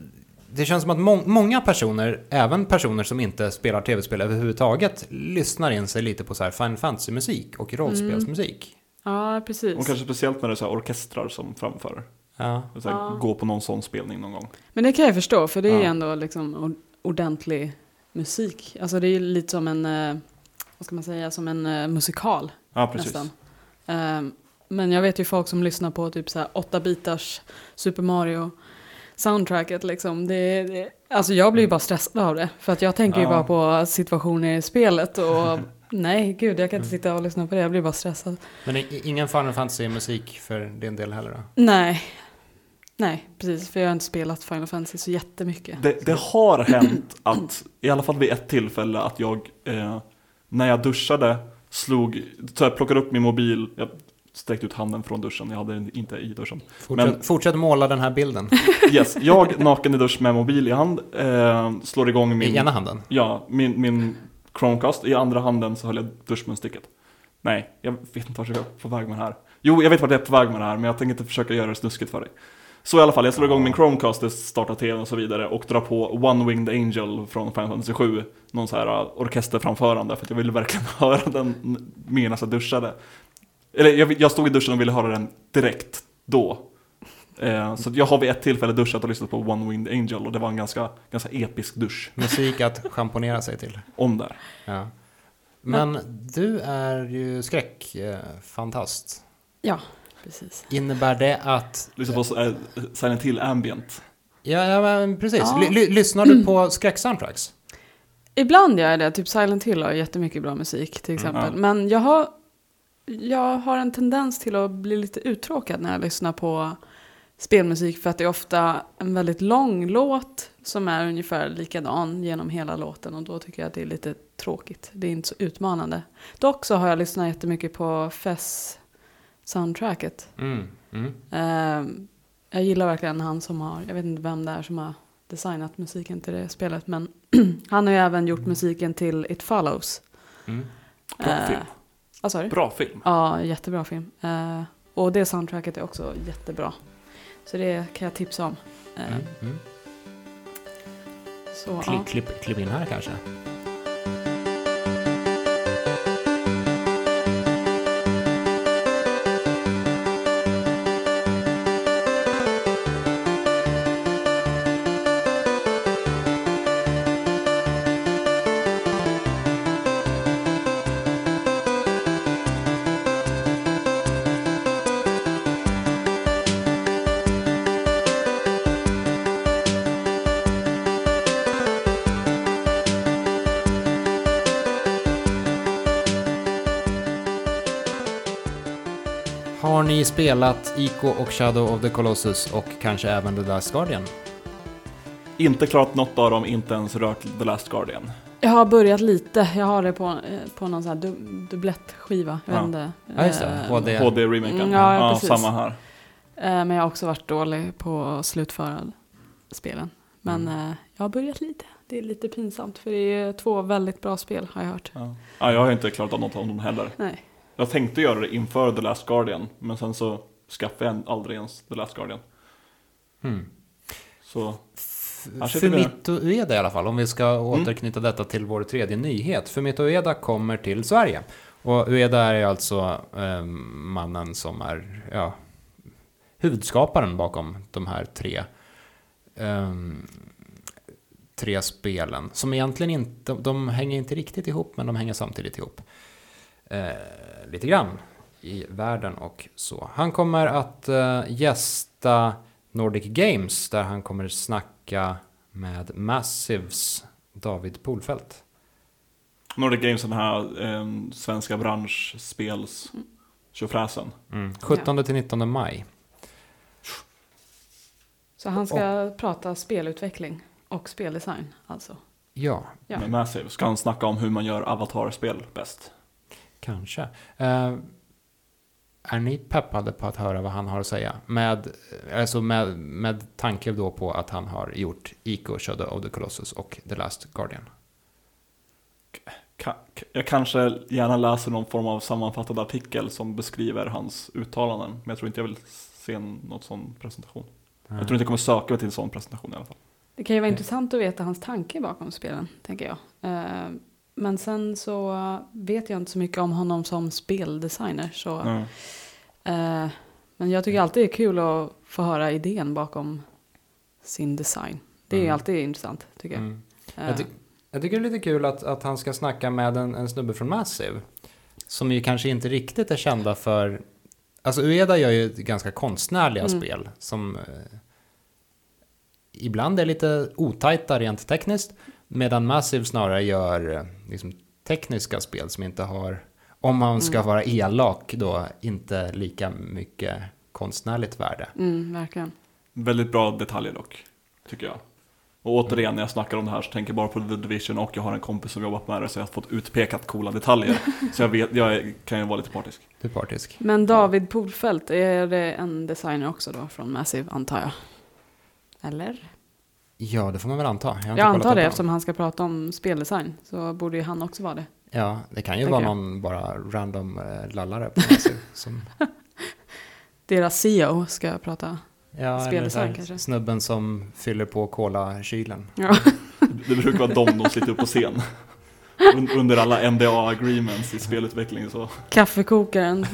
Speaker 2: det känns som att må- många personer, även personer som inte spelar tv-spel överhuvudtaget, lyssnar in sig lite på så här Final Fantasy-musik och rollspelsmusik.
Speaker 3: Ja, precis.
Speaker 1: Och kanske speciellt när det är så här orkestrar som framför.
Speaker 2: Ja.
Speaker 1: Så här,
Speaker 3: Ja.
Speaker 1: Gå på någon sån spelning någon gång.
Speaker 3: Men det kan jag förstå, för det är
Speaker 1: Ja.
Speaker 3: ändå liksom or- ordentlig musik. Alltså det är ju lite som en, eh, vad ska man säga, som en eh, musikal
Speaker 1: Ja, precis.
Speaker 3: nästan. Ehm, men jag vet ju folk som lyssnar på typ så här 8 bitars Super Mario soundtracket liksom. Det, det, alltså jag blir ju bara stressad av det. För att jag tänker ju
Speaker 1: Ja.
Speaker 3: bara på situationer i spelet och nej gud jag kan inte sitta och lyssna på det, jag blir bara stressad.
Speaker 2: Men ingen Final Fantasy-musik för din del heller då?
Speaker 3: Nej, nej precis för jag har inte spelat Final Fantasy så jättemycket.
Speaker 1: Det, det har hänt att, i alla fall vid ett tillfälle, att jag eh, när jag duschade slog, så jag plockade upp min mobil, jag sträckt ut handen från duschen. Jag hade den inte i duschen.
Speaker 2: Fortsätt,
Speaker 1: Men-
Speaker 2: fortsätt måla den här bilden
Speaker 1: Yes, jag naken i dusch med mobil i hand, eh, slår igång
Speaker 2: i
Speaker 1: min,
Speaker 2: ena handen.
Speaker 1: ja, min, min Chromecast. I andra handen så höll jag duschmunstycket. Nej, jag vet inte vart jag är på väg med det här. Jo, jag vet vart jag är på väg med det här, men jag tänker inte försöka göra det snuskigt för dig. Så i alla fall, jag slår igång min Chromecast, startar tvn och så vidare och drar på One Winged Angel från Final Fantasy 7. Någon så här uh, orkesterframförande, för att jag ville verkligen höra den medan jag duschade. Eller jag, jag stod i duschen och ville höra den direkt då. Eh, så jag har vid ett tillfälle duschat och lyssnat på One Winged Angel och det var en ganska, ganska episk dusch.
Speaker 2: Musik att schamponera sig till.
Speaker 1: Om där.
Speaker 2: Ja. Men du är ju skräckfantast.
Speaker 3: Ja, precis.
Speaker 2: Innebär det att...
Speaker 1: Lyssna på eh, Silent Hill Ambient.
Speaker 2: Ja, ja men precis.
Speaker 3: Ja.
Speaker 2: Ly- ly- lyssnar du på skräcksoundtracks?
Speaker 3: Ibland gör jag det, typ Silent Hill har jättemycket bra musik till exempel.
Speaker 1: ja.
Speaker 3: Men jag har, jag har en tendens till att bli lite uttråkad när jag lyssnar på spelmusik för att det är ofta en väldigt lång låt som är ungefär likadan genom hela låten och då tycker jag att det är lite tråkigt. Det är inte så utmanande. Dock så har jag lyssnat jättemycket på Fess soundtracket.
Speaker 2: Mm. Mm.
Speaker 3: Eh, jag gillar verkligen han som har, jag vet inte vem det är som har designat musiken till det spelet, men han har ju även gjort musiken till It Follows.
Speaker 2: Mm.
Speaker 1: Bra
Speaker 3: Eh,
Speaker 1: film.
Speaker 3: Du?
Speaker 1: Bra film.
Speaker 3: Ja, jättebra film. Eh, och det soundtracket är också jättebra. Så det kan jag tipsa om.
Speaker 2: Mm. Mm.
Speaker 3: Så,
Speaker 2: Klipp,
Speaker 3: ja.
Speaker 2: klipp, klipp in här kanske. Spelat Ico och Shadow of the Colossus och kanske även The Last Guardian?
Speaker 1: Inte klarat något av dem, inte ens rört The Last Guardian.
Speaker 3: Jag har börjat lite. Jag har det på, eh, på någon sån här du, dubblettskiva. Jag
Speaker 1: Ja.
Speaker 3: inte.
Speaker 2: Ja, just det.
Speaker 3: Eh,
Speaker 2: HD.
Speaker 1: HD-remaken.
Speaker 3: Mm, ja, ja, precis.
Speaker 1: samma här.
Speaker 3: eh, Men jag har också varit dålig på att slutföra spelen. Men
Speaker 2: Mm.
Speaker 3: jag har börjat lite. Det är lite pinsamt för det är två väldigt bra spel har jag hört.
Speaker 1: Ja. Ja, jag har inte klarat av något av dem heller.
Speaker 3: Nej.
Speaker 1: Jag tänkte göra det inför The Last Guardian, men sen så skaffade jag aldrig ens The Last Guardian.
Speaker 2: Mm.
Speaker 1: Så.
Speaker 2: Fumito Ueda i alla fall, om vi ska återknyta detta till vår tredje nyhet. Fumito Ueda kommer till Sverige. Och Ueda är alltså eh, mannen som är ja, huvudskaparen bakom de här tre, ehm, tre spelen. Som egentligen inte, de hänger inte riktigt ihop, men de hänger samtidigt ihop. Eh, lite grann i världen och så. Han kommer att eh, gästa Nordic Games där han kommer snacka med Massives David Polfelt.
Speaker 1: Nordic Games, den här eh, svenska branschspels tjofräsen.
Speaker 2: Mm. 17 till 19 maj.
Speaker 3: Så han ska prata spelutveckling och speldesign alltså.
Speaker 2: Ja,
Speaker 3: Ja.
Speaker 1: Med Massive ska han snacka om hur man gör avatarspel bäst.
Speaker 2: Kanske. Eh, är ni peppade på att höra vad han har att säga? Med, alltså med, med tanke då på att han har gjort Ico, Shadow of the Colossus och The Last Guardian.
Speaker 1: Ka- Jag kanske gärna läser någon form av sammanfattad artikel som beskriver hans uttalanden, men jag tror inte jag vill se en något sån presentation. Jag tror inte jag kommer söka mig till en sån presentation i alla fall.
Speaker 3: Det kan ju vara
Speaker 2: Nej.
Speaker 3: intressant att veta hans tanke bakom spelen, tänker jag. Eh, Men sen så vet jag inte så mycket om honom som speldesigner. Så,
Speaker 1: Mm.
Speaker 3: eh, men jag tycker alltid det är kul att få höra idén bakom sin design. Det är
Speaker 2: Mm.
Speaker 3: alltid intressant, tycker jag.
Speaker 2: Mm.
Speaker 3: Eh,
Speaker 2: Jag, ty- jag tycker det är lite kul att, att han ska snacka med en, en snubbe från Massive. Som ju kanske inte riktigt är kända för... Alltså Ueda gör ju ganska konstnärliga
Speaker 3: Mm.
Speaker 2: spel som eh, ibland är lite otajta rent tekniskt. Medan Massive snarare gör eh, liksom, tekniska spel som inte har, om man ska
Speaker 3: Mm.
Speaker 2: vara elak då, inte lika mycket konstnärligt värde.
Speaker 3: Mm, verkligen.
Speaker 1: Väldigt bra detaljer dock, tycker jag. Och återigen, när jag snackar om det här så tänker jag bara på The Division och jag har en kompis som jobbat med det så jag har fått utpekat coola detaljer. så jag, vet, jag kan ju vara lite partisk.
Speaker 2: Du är partisk.
Speaker 3: Men David Polfelt, är det en designer också då från Massive antar jag? Eller?
Speaker 2: Ja, det får man väl anta. Jag,
Speaker 3: Jag antar det eftersom han ska prata om speldesign. Så borde ju han också vara det.
Speaker 2: Ja, det kan ju vara
Speaker 3: jag.
Speaker 2: någon bara random eh, lallare på som
Speaker 3: Deras CEO ska prata.
Speaker 2: Ja, eller
Speaker 3: Speldesign
Speaker 2: här,
Speaker 3: kanske.
Speaker 2: snubben som fyller på cola-kylen.
Speaker 3: Ja.
Speaker 1: Det brukar vara de som sitter upp på scen. Un- Under alla NDA-agreements i spelutveckling så.
Speaker 3: Kaffekokaren.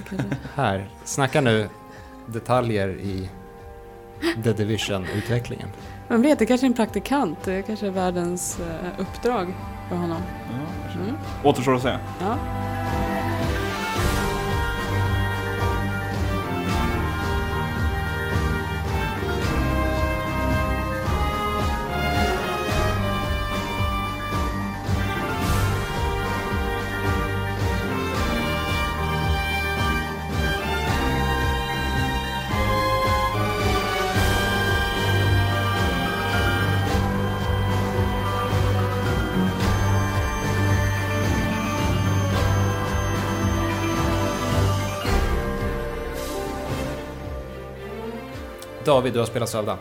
Speaker 2: Här, snacka nu detaljer i The Division-utvecklingen.
Speaker 3: Man vet, det kanske är en praktikant. Det kanske är världens eh, uppdrag för honom. Mm.
Speaker 1: Återstår att se.
Speaker 3: Ja.
Speaker 2: David, du har spelat Zelda.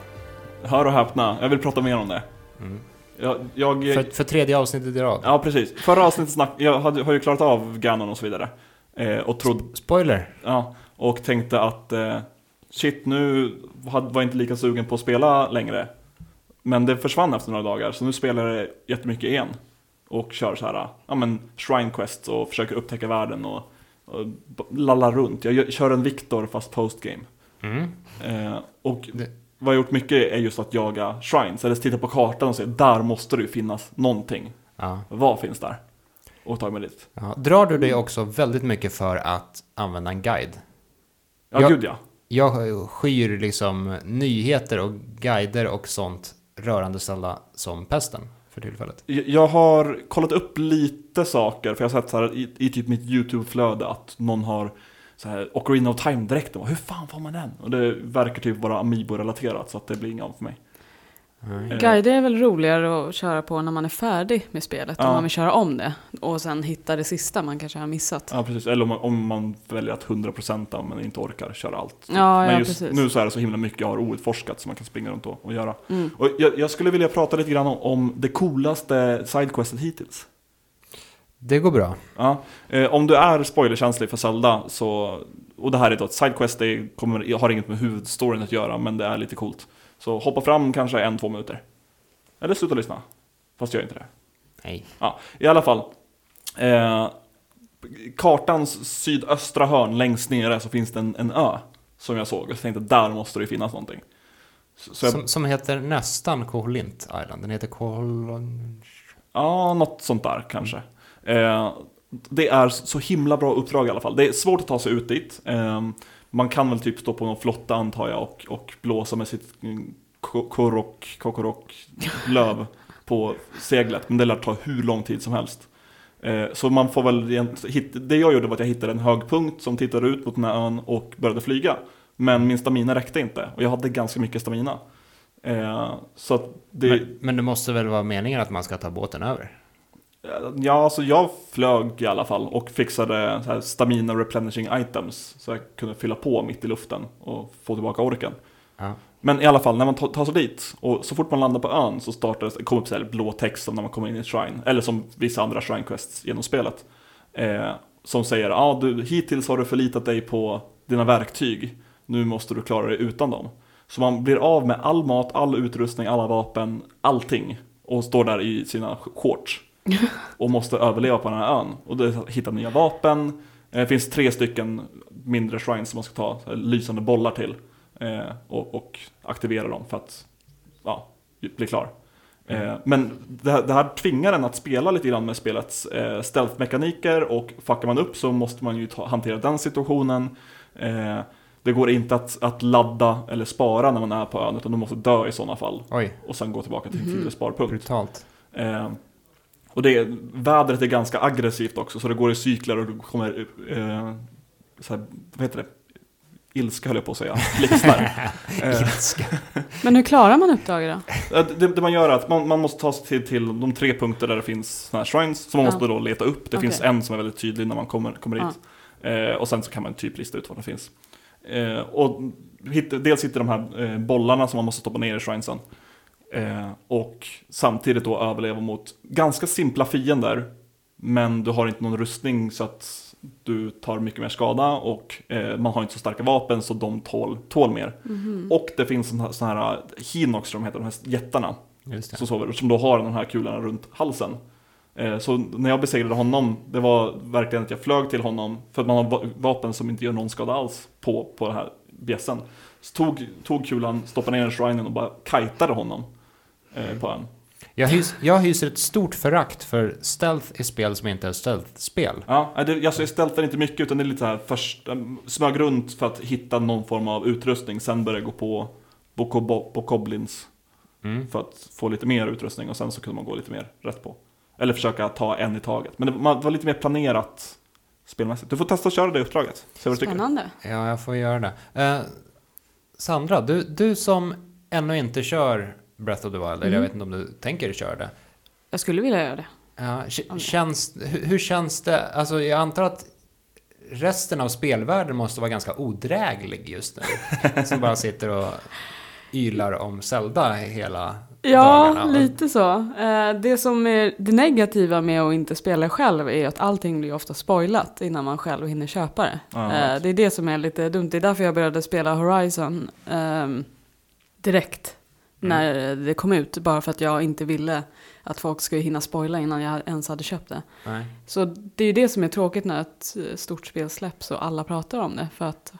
Speaker 1: Hör och häpna, jag vill prata mer om det.
Speaker 2: Mm.
Speaker 1: Jag, jag,
Speaker 2: För, för tredje avsnittet i rad.
Speaker 1: Ja, precis. Förra avsnittet snack, jag hade, har ju klarat av Ganon och så vidare. Eh, och trodde,
Speaker 2: Spoiler!
Speaker 1: ja, och tänkte att eh, shit, nu hade- var jag inte lika sugen på att spela längre. Men det försvann efter några dagar, så nu spelar jag jättemycket igen. Och kör så här, ja men Shrine Quest och försöker upptäcka världen och, och lallar runt. Jag kör en Viktor fast postgame.
Speaker 2: Mm.
Speaker 1: Eh, och
Speaker 2: Det-
Speaker 1: vad jag gjort mycket är just att jaga shrines, eller titta på kartan och se, där måste det ju finnas någonting.
Speaker 2: Ja.
Speaker 1: Vad finns där? Och ta mig dit.
Speaker 2: Ja. Drar du dig också väldigt mycket för att använda en guide?
Speaker 1: Ja,
Speaker 2: Jag-
Speaker 1: gud ja.
Speaker 2: Jag skyr liksom nyheter och guider och sånt rörande Zelda som pesten för tillfället.
Speaker 1: Jag jag har kollat upp lite saker, för jag har sett så här i, i typ mitt YouTube-flöde att någon har så här Ocarina of Time-dräkten. Hur fan får man den? Och det verkar typ vara Amiibo-relaterat, så att det blir inget av för mig. Eh,
Speaker 3: Guider är väl roligare att köra på när man är färdig med spelet.
Speaker 1: Ja.
Speaker 3: Om man vill köra om det. Och sen hitta det sista man kanske har missat.
Speaker 1: Ja, precis. Eller om man, om man väljer att 100% men inte orkar köra allt.
Speaker 3: Ja,
Speaker 1: men
Speaker 3: ja,
Speaker 1: just
Speaker 3: precis.
Speaker 1: nu så är det så himla mycket jag har outforskat som man kan springa runt och, och göra.
Speaker 3: Mm.
Speaker 1: Och jag, jag skulle vilja prata lite grann om, om det coolaste sidequestet hittills.
Speaker 2: Det går bra.
Speaker 1: Ja, eh, om du är spoilerkänslig för Zelda så, och det här är då ett sidequest, det kommer, har inget med huvudstoryn att göra, men det är lite coolt. Så hoppa fram kanske en, två minuter. Eller sluta lyssna. Fast gör inte det.
Speaker 2: Nej.
Speaker 1: Ja, i alla fall. Eh, kartans sydöstra hörn längst nere så finns det en, en ö. Som jag såg, jag tänkte där måste det finnas någonting. Så jag,
Speaker 2: Som, som heter nästan Koholint Island. Den heter Kohol...
Speaker 1: Ja, något sånt där kanske. Eh, det är så himla bra uppdrag i alla fall. Det är svårt att ta sig ut dit. Eh, man kan väl typ stå på någon flotta antar jag och, och blåsa med sitt mm, ko- korok, kokorok löv på seglet. Men det lär ta hur lång tid som helst. Eh, så man får väl, det jag gjorde var att jag hittade en hög punkt som tittade ut mot den här ön och började flyga. Men min stamina räckte inte och jag hade ganska mycket stamina. Eh, så det...
Speaker 2: Men, men det måste väl vara meningen att man ska ta båten över?
Speaker 1: Ja, alltså jag flög i alla fall och fixade så stamina replenishing items så jag kunde fylla på mitt i luften och få tillbaka orken.
Speaker 2: Ja.
Speaker 1: Men i alla fall, när man ta- tar sig dit och så fort man landar på ön så startar det, kommer upp så här blå text som när man kommer in i shrine, eller som vissa andra shrine quests genom spelet. Eh, som säger, ah, du, hittills har du förlitat dig på dina verktyg, nu måste du klara dig utan dem. Så man blir av med all mat, all utrustning, alla vapen, allting. Och står där i sina shorts. Och måste överleva på den här ön. Och det är att hitta nya vapen. Eh, Det finns tre stycken mindre shrines som man ska ta lysande bollar till. Eh, och, och aktivera dem för att ja, bli klar. Eh, men det här, det här tvingar en att spela lite grann med spelets eh, stealth-mekaniker och fuckar man upp så måste man ju ta, hantera den situationen. Eh, det går inte att, att ladda eller spara när man är på ön utan du måste dö i sådana fall.
Speaker 2: Oj,
Speaker 1: Och sen gå tillbaka till din
Speaker 3: Mhm.
Speaker 1: tidigare sparpunkt.
Speaker 2: brutalt.
Speaker 1: Eh, och det, vädret är ganska aggressivt också, så det går i cykler och du kommer, eh, så här, vad heter det? Ilska höll jag på att säga, blixtar. eh,
Speaker 2: Ilska.
Speaker 3: Men hur klarar man uppdraget då?
Speaker 1: Eh, Det, det man gör är att man, man måste ta sig till, till de tre punkter där det finns såna här shrines som man
Speaker 3: Ja.
Speaker 1: måste då leta upp. Det
Speaker 3: Okej.
Speaker 1: finns en som är väldigt tydlig när man kommer, kommer dit. Eh, och sen så kan man typ lista ut vad det finns. Eh, och hit, dels hittar de här eh, bollarna som man måste stoppa ner i shrinesen. Eh, och samtidigt då överleva mot ganska simpla fiender. Men du har inte någon rustning så att du tar mycket mer skada och eh, man har inte så starka vapen så de tål, tål mer.
Speaker 3: Mhm.
Speaker 1: Och det finns sådana här, här Hinox, de heter, de här jättarna.
Speaker 2: Just det.
Speaker 1: Som, sover, som då har de här kulorna runt halsen. Eh, så när jag besegrade honom, det var verkligen att jag flög till honom, för att man har va- vapen som inte gör någon skada alls på, på den här bjässen. Så tog, tog kulan, stoppade ner den i shrinen och bara kajtade honom eh, på en.
Speaker 2: Jag, hys, jag hyser ett stort förakt för stealth i spel som inte är stealth-spel.
Speaker 1: Ja, det, alltså jag ställde inte mycket utan det är lite så här först, eh, smög runt för att hitta någon form av utrustning, sen började jag gå på, på, på,
Speaker 2: Mm.
Speaker 1: för att få lite mer utrustning och sen så kunde man gå lite mer rätt på. Eller försöka ta en i taget. Men det var, det var lite mer planerat spelmässigt. Du får testa att köra det uppdraget. Se vad du tycker.
Speaker 3: Spännande.
Speaker 2: Ja, jag får göra det. Eh, Sandra, du, du som ännu inte kör Breath of the Wild, eller jag
Speaker 3: Mm.
Speaker 2: vet inte om du tänker köra det.
Speaker 3: Jag skulle vilja göra det.
Speaker 2: Ja, känns, hur, hur känns det? Alltså, jag antar att resten av spelvärlden måste vara ganska odräglig just nu. som bara sitter och ylar om Zelda hela
Speaker 3: Ja,
Speaker 2: dagarna.
Speaker 3: lite så. Eh, Det som är det negativa med att inte spela själv är att allting blir ofta spoilat innan man själv hinner köpa det.
Speaker 1: Ja,
Speaker 3: Eh. Det är det som är lite dumt. Det är därför jag började spela Horizon ehm, direkt. När det kom ut. Bara för att jag inte ville att folk skulle hinna spoila innan jag ens hade köpt det.
Speaker 2: Nej.
Speaker 3: Så det är ju det som är tråkigt när ett eh, stort spel släpps och alla pratar om det. För att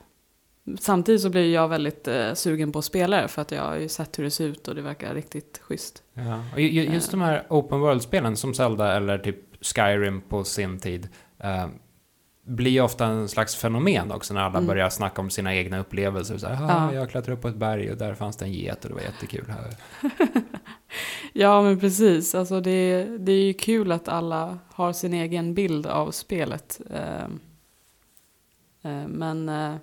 Speaker 3: samtidigt så blir jag väldigt eh, sugen på att spela det för att jag har ju sett hur det ser ut och det verkar riktigt schysst.
Speaker 2: Ja. Och ju- ju- just de här open world-spelen som Zelda eller typ Skyrim på sin tid eh, blir ju ofta en slags fenomen också när alla
Speaker 3: Mm.
Speaker 2: börjar snacka om sina egna upplevelser. Så här,
Speaker 3: Ja.
Speaker 2: "Ah, Jag klättrade upp på ett berg och där fanns det en get och det var jättekul. Här.
Speaker 3: Ja men precis, alltså det, det är ju kul att alla har sin egen bild av spelet. Ehm, eh, men eh,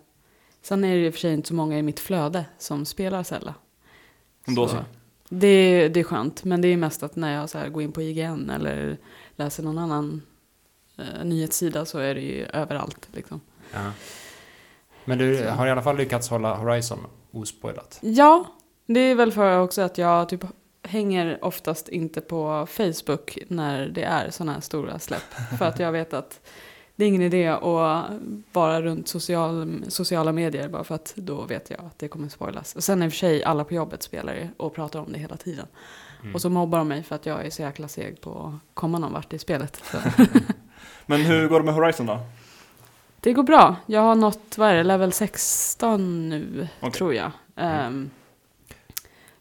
Speaker 3: sen är det i och för sig inte så många i mitt flöde som spelar Zelda.
Speaker 1: Då så.
Speaker 3: Det, det är skönt, men det är mest att när jag så här går in på IGN eller läser någon annan eh, nyhetssida så är det ju överallt. Liksom.
Speaker 2: Ja. Men du har i alla fall lyckats hålla Horizon ospoilat.
Speaker 3: Ja, det är väl för också att jag typ hänger oftast inte på Facebook när det är sådana här stora släpp. för att jag vet att det är ingen idé att vara runt social, sociala medier bara för att då vet jag att det kommer spoilas. Och sen i och för sig alla på jobbet spelar det och pratar om det hela tiden.
Speaker 2: Mm.
Speaker 3: Och så mobbar de mig för att jag är så jäkla seg på att komma någon vart i spelet.
Speaker 1: Men hur går det med Horizon då?
Speaker 3: Det går bra. Jag har nått, vad är det, level 16 nu,
Speaker 1: Okej.
Speaker 3: tror jag. Ehm,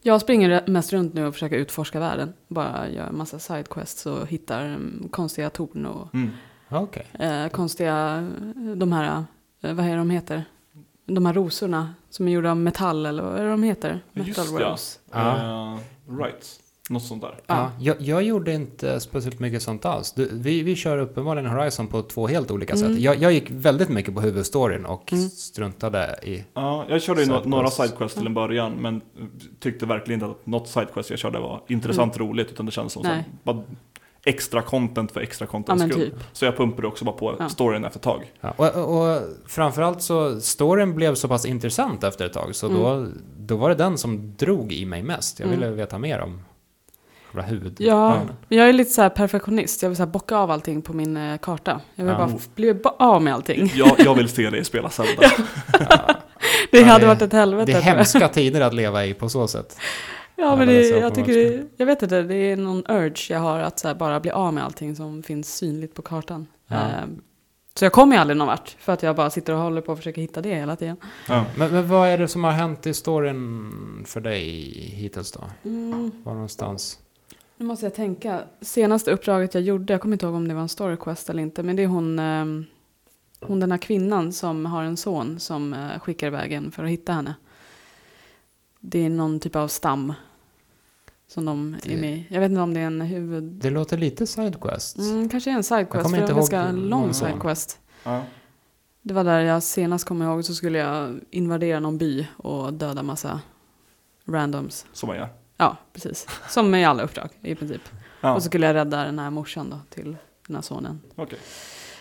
Speaker 3: jag springer mest runt nu och försöker utforska världen. Bara gör en massa sidequests och hittar mm, konstiga torn och
Speaker 1: Mm.
Speaker 2: Okej.
Speaker 3: eh, konstiga, de här, eh, vad är de heter? De här rosorna som är gjorda av metall eller vad är de heter? Metal
Speaker 1: Just ja.
Speaker 3: rose.
Speaker 2: Ja.
Speaker 1: Eh, right. Något sånt där.
Speaker 2: Ja, jag, jag gjorde inte speciellt mycket sånt alls. Du, vi, vi kör uppenbarligen Horizon på två helt olika
Speaker 3: Mm.
Speaker 2: sätt. Jag, jag gick väldigt mycket på huvudstoryn och
Speaker 3: Mm.
Speaker 2: struntade i...
Speaker 1: Ja, jag körde ju no-
Speaker 2: Sidequests.
Speaker 1: några sidequests till en början men tyckte verkligen inte att något sidequest jag körde var intressant roligt utan det kändes som
Speaker 3: Mm. Nej.
Speaker 1: bara extra content för extra
Speaker 3: Ja
Speaker 1: contents
Speaker 3: men
Speaker 1: skull.
Speaker 3: typ.
Speaker 1: Så jag pumpade också bara på
Speaker 3: Ja.
Speaker 1: storyn efter ett tag.
Speaker 2: Ja, och, och, och framförallt så, storyn blev så pass intressant efter ett tag, så då, då var det den som drog i mig mest. Jag
Speaker 3: Mm.
Speaker 2: ville veta mer om själva huvud.
Speaker 3: Ja,
Speaker 1: Ja.
Speaker 3: men jag är lite så här perfektionist. Jag vill så här bocka av allting på min eh, karta. Jag vill
Speaker 2: Ja.
Speaker 3: bara bli av med allting.
Speaker 1: Jag, jag vill se dig spela Zelda.
Speaker 3: Det
Speaker 2: Ja,
Speaker 3: hade
Speaker 2: det-
Speaker 3: varit ett helvete.
Speaker 2: Det är hemska tider att leva i på så sätt.
Speaker 3: Ja, men
Speaker 2: Ja,
Speaker 3: det,
Speaker 2: det
Speaker 3: jag tycker det, jag vet inte, det är någon urge jag har att så här, bara bli av med allting som finns synligt på kartan.
Speaker 2: Ja.
Speaker 3: Ehm, så jag kommer ju aldrig någon vart, för att jag bara sitter och håller på och försöker hitta det hela tiden.
Speaker 1: Ja.
Speaker 2: Men, men vad är det som har hänt i storyn för dig hittills då?
Speaker 3: Mm,
Speaker 2: Var någonstans?
Speaker 3: Nu måste jag tänka. Senaste uppdraget jag gjorde, jag kommer inte ihåg om det var en story quest eller inte, men det är hon, ehm, hon den här kvinnan som har en son som eh, skickar iväg en för att hitta henne. Det är någon typ av stam som de är
Speaker 2: Det-
Speaker 3: med i. Jag vet inte om det är en huvud...
Speaker 2: Det låter lite sidequest.
Speaker 3: Mm, kanske är en
Speaker 2: Jag
Speaker 3: sidequest, för det var en ganska lång sidequest.
Speaker 1: Ja.
Speaker 3: Det var där jag senast kommer ihåg så skulle jag invadera någon by och döda massa randoms.
Speaker 1: Som man gör.
Speaker 3: Ja, precis. Som med alla uppdrag i princip.
Speaker 1: Ja,
Speaker 3: Och så skulle jag rädda den här morsan då till den här sonen.
Speaker 1: okej.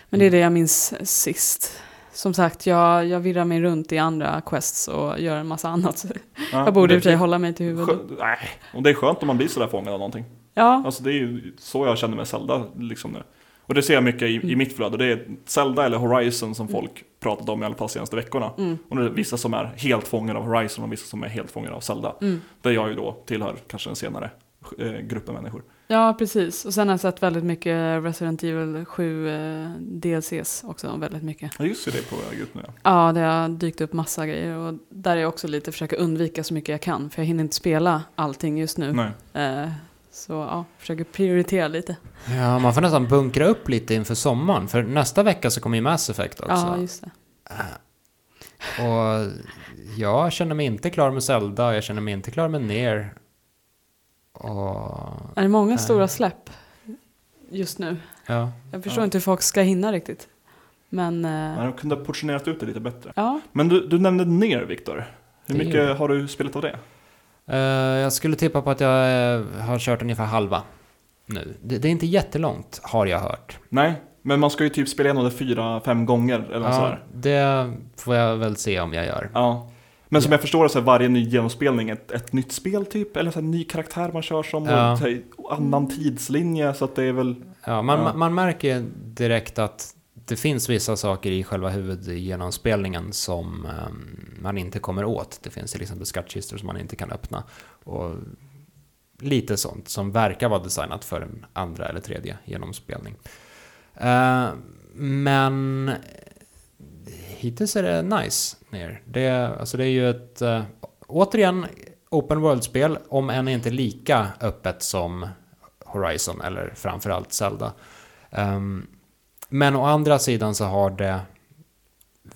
Speaker 3: Men det är det jag minns sist. Som sagt, jag, jag virrar mig runt i andra quests och gör en massa annat.
Speaker 1: Ja,
Speaker 3: jag borde i och för sig hålla mig till huvudet.
Speaker 1: Nej, och det är skönt om man blir sådär fångad av någonting.
Speaker 3: Ja,
Speaker 1: Alltså det är ju så jag känner med Zelda liksom nu. Och det ser jag mycket i, i mitt flöde. Det är Zelda eller Horizon som folk pratat om i alla fall senaste veckorna.
Speaker 3: mm,
Speaker 1: Och det är vissa som är helt fångade av Horizon och vissa som är helt fångade av Zelda.
Speaker 3: mm.
Speaker 1: Där jag ju då tillhör kanske den senare eh, gruppen människor.
Speaker 3: ja, precis. Och sen har jag sett väldigt mycket Resident Evil 7 eh, DLCs också. Väldigt mycket.
Speaker 1: Ja just det, på väg ut nu. ja.
Speaker 3: Ja, det har dykt upp massa grejer. Och där är jag också lite försöka undvika så mycket jag kan. För jag hinner inte spela allting just nu.
Speaker 1: Nej.
Speaker 3: Eh, så ja, försöker prioritera lite.
Speaker 2: Ja, man får nästan bunkra upp lite inför sommaren. För nästa vecka så kommer ju Mass Effect också.
Speaker 3: Ja, just det.
Speaker 2: Och jag känner mig inte klar med Zelda, jag känner mig inte klar med Ner. Och...
Speaker 3: Är det många stora släpp just nu?
Speaker 2: Ja.
Speaker 3: Jag förstår
Speaker 1: Ja.
Speaker 3: inte hur folk ska hinna riktigt. Men
Speaker 1: Ja,
Speaker 3: eh,
Speaker 1: de kunde ha portionerat ut det lite bättre.
Speaker 3: ja,
Speaker 1: Men du, du nämnde ner Viktor. Hur mycket har du spelat av det?
Speaker 2: Eh, jag skulle tippa på att jag eh, har kört ungefär halva nu. Det, det är inte jättelångt, har jag hört.
Speaker 1: Nej, men man ska ju typ spela igenom det fyra, fem gånger eller
Speaker 2: Ja,
Speaker 1: sådär.
Speaker 2: det får jag väl se om jag gör.
Speaker 1: Ja. Men som
Speaker 2: Ja.
Speaker 1: jag förstår så är varje ny genomspelning ett, ett nytt spel typ, eller så en ny karaktär man kör som,
Speaker 2: Ja.
Speaker 1: och annan tidslinje, så att det är väl...
Speaker 2: Ja, man,
Speaker 1: Ja.
Speaker 2: man märker direkt att det finns vissa saker i själva huvudgenomspelningen som ehm, man inte kommer åt. Det finns till exempel skattkistor som man inte kan öppna. Och lite sånt som verkar vara designat för en andra eller tredje genomspelning. Eh, men hittills är det nice ner. Det, alltså det är ju ett, eh, återigen, open world-spel, om än inte lika öppet som Horizon eller framförallt Zelda. Ehm, men å andra sidan så har det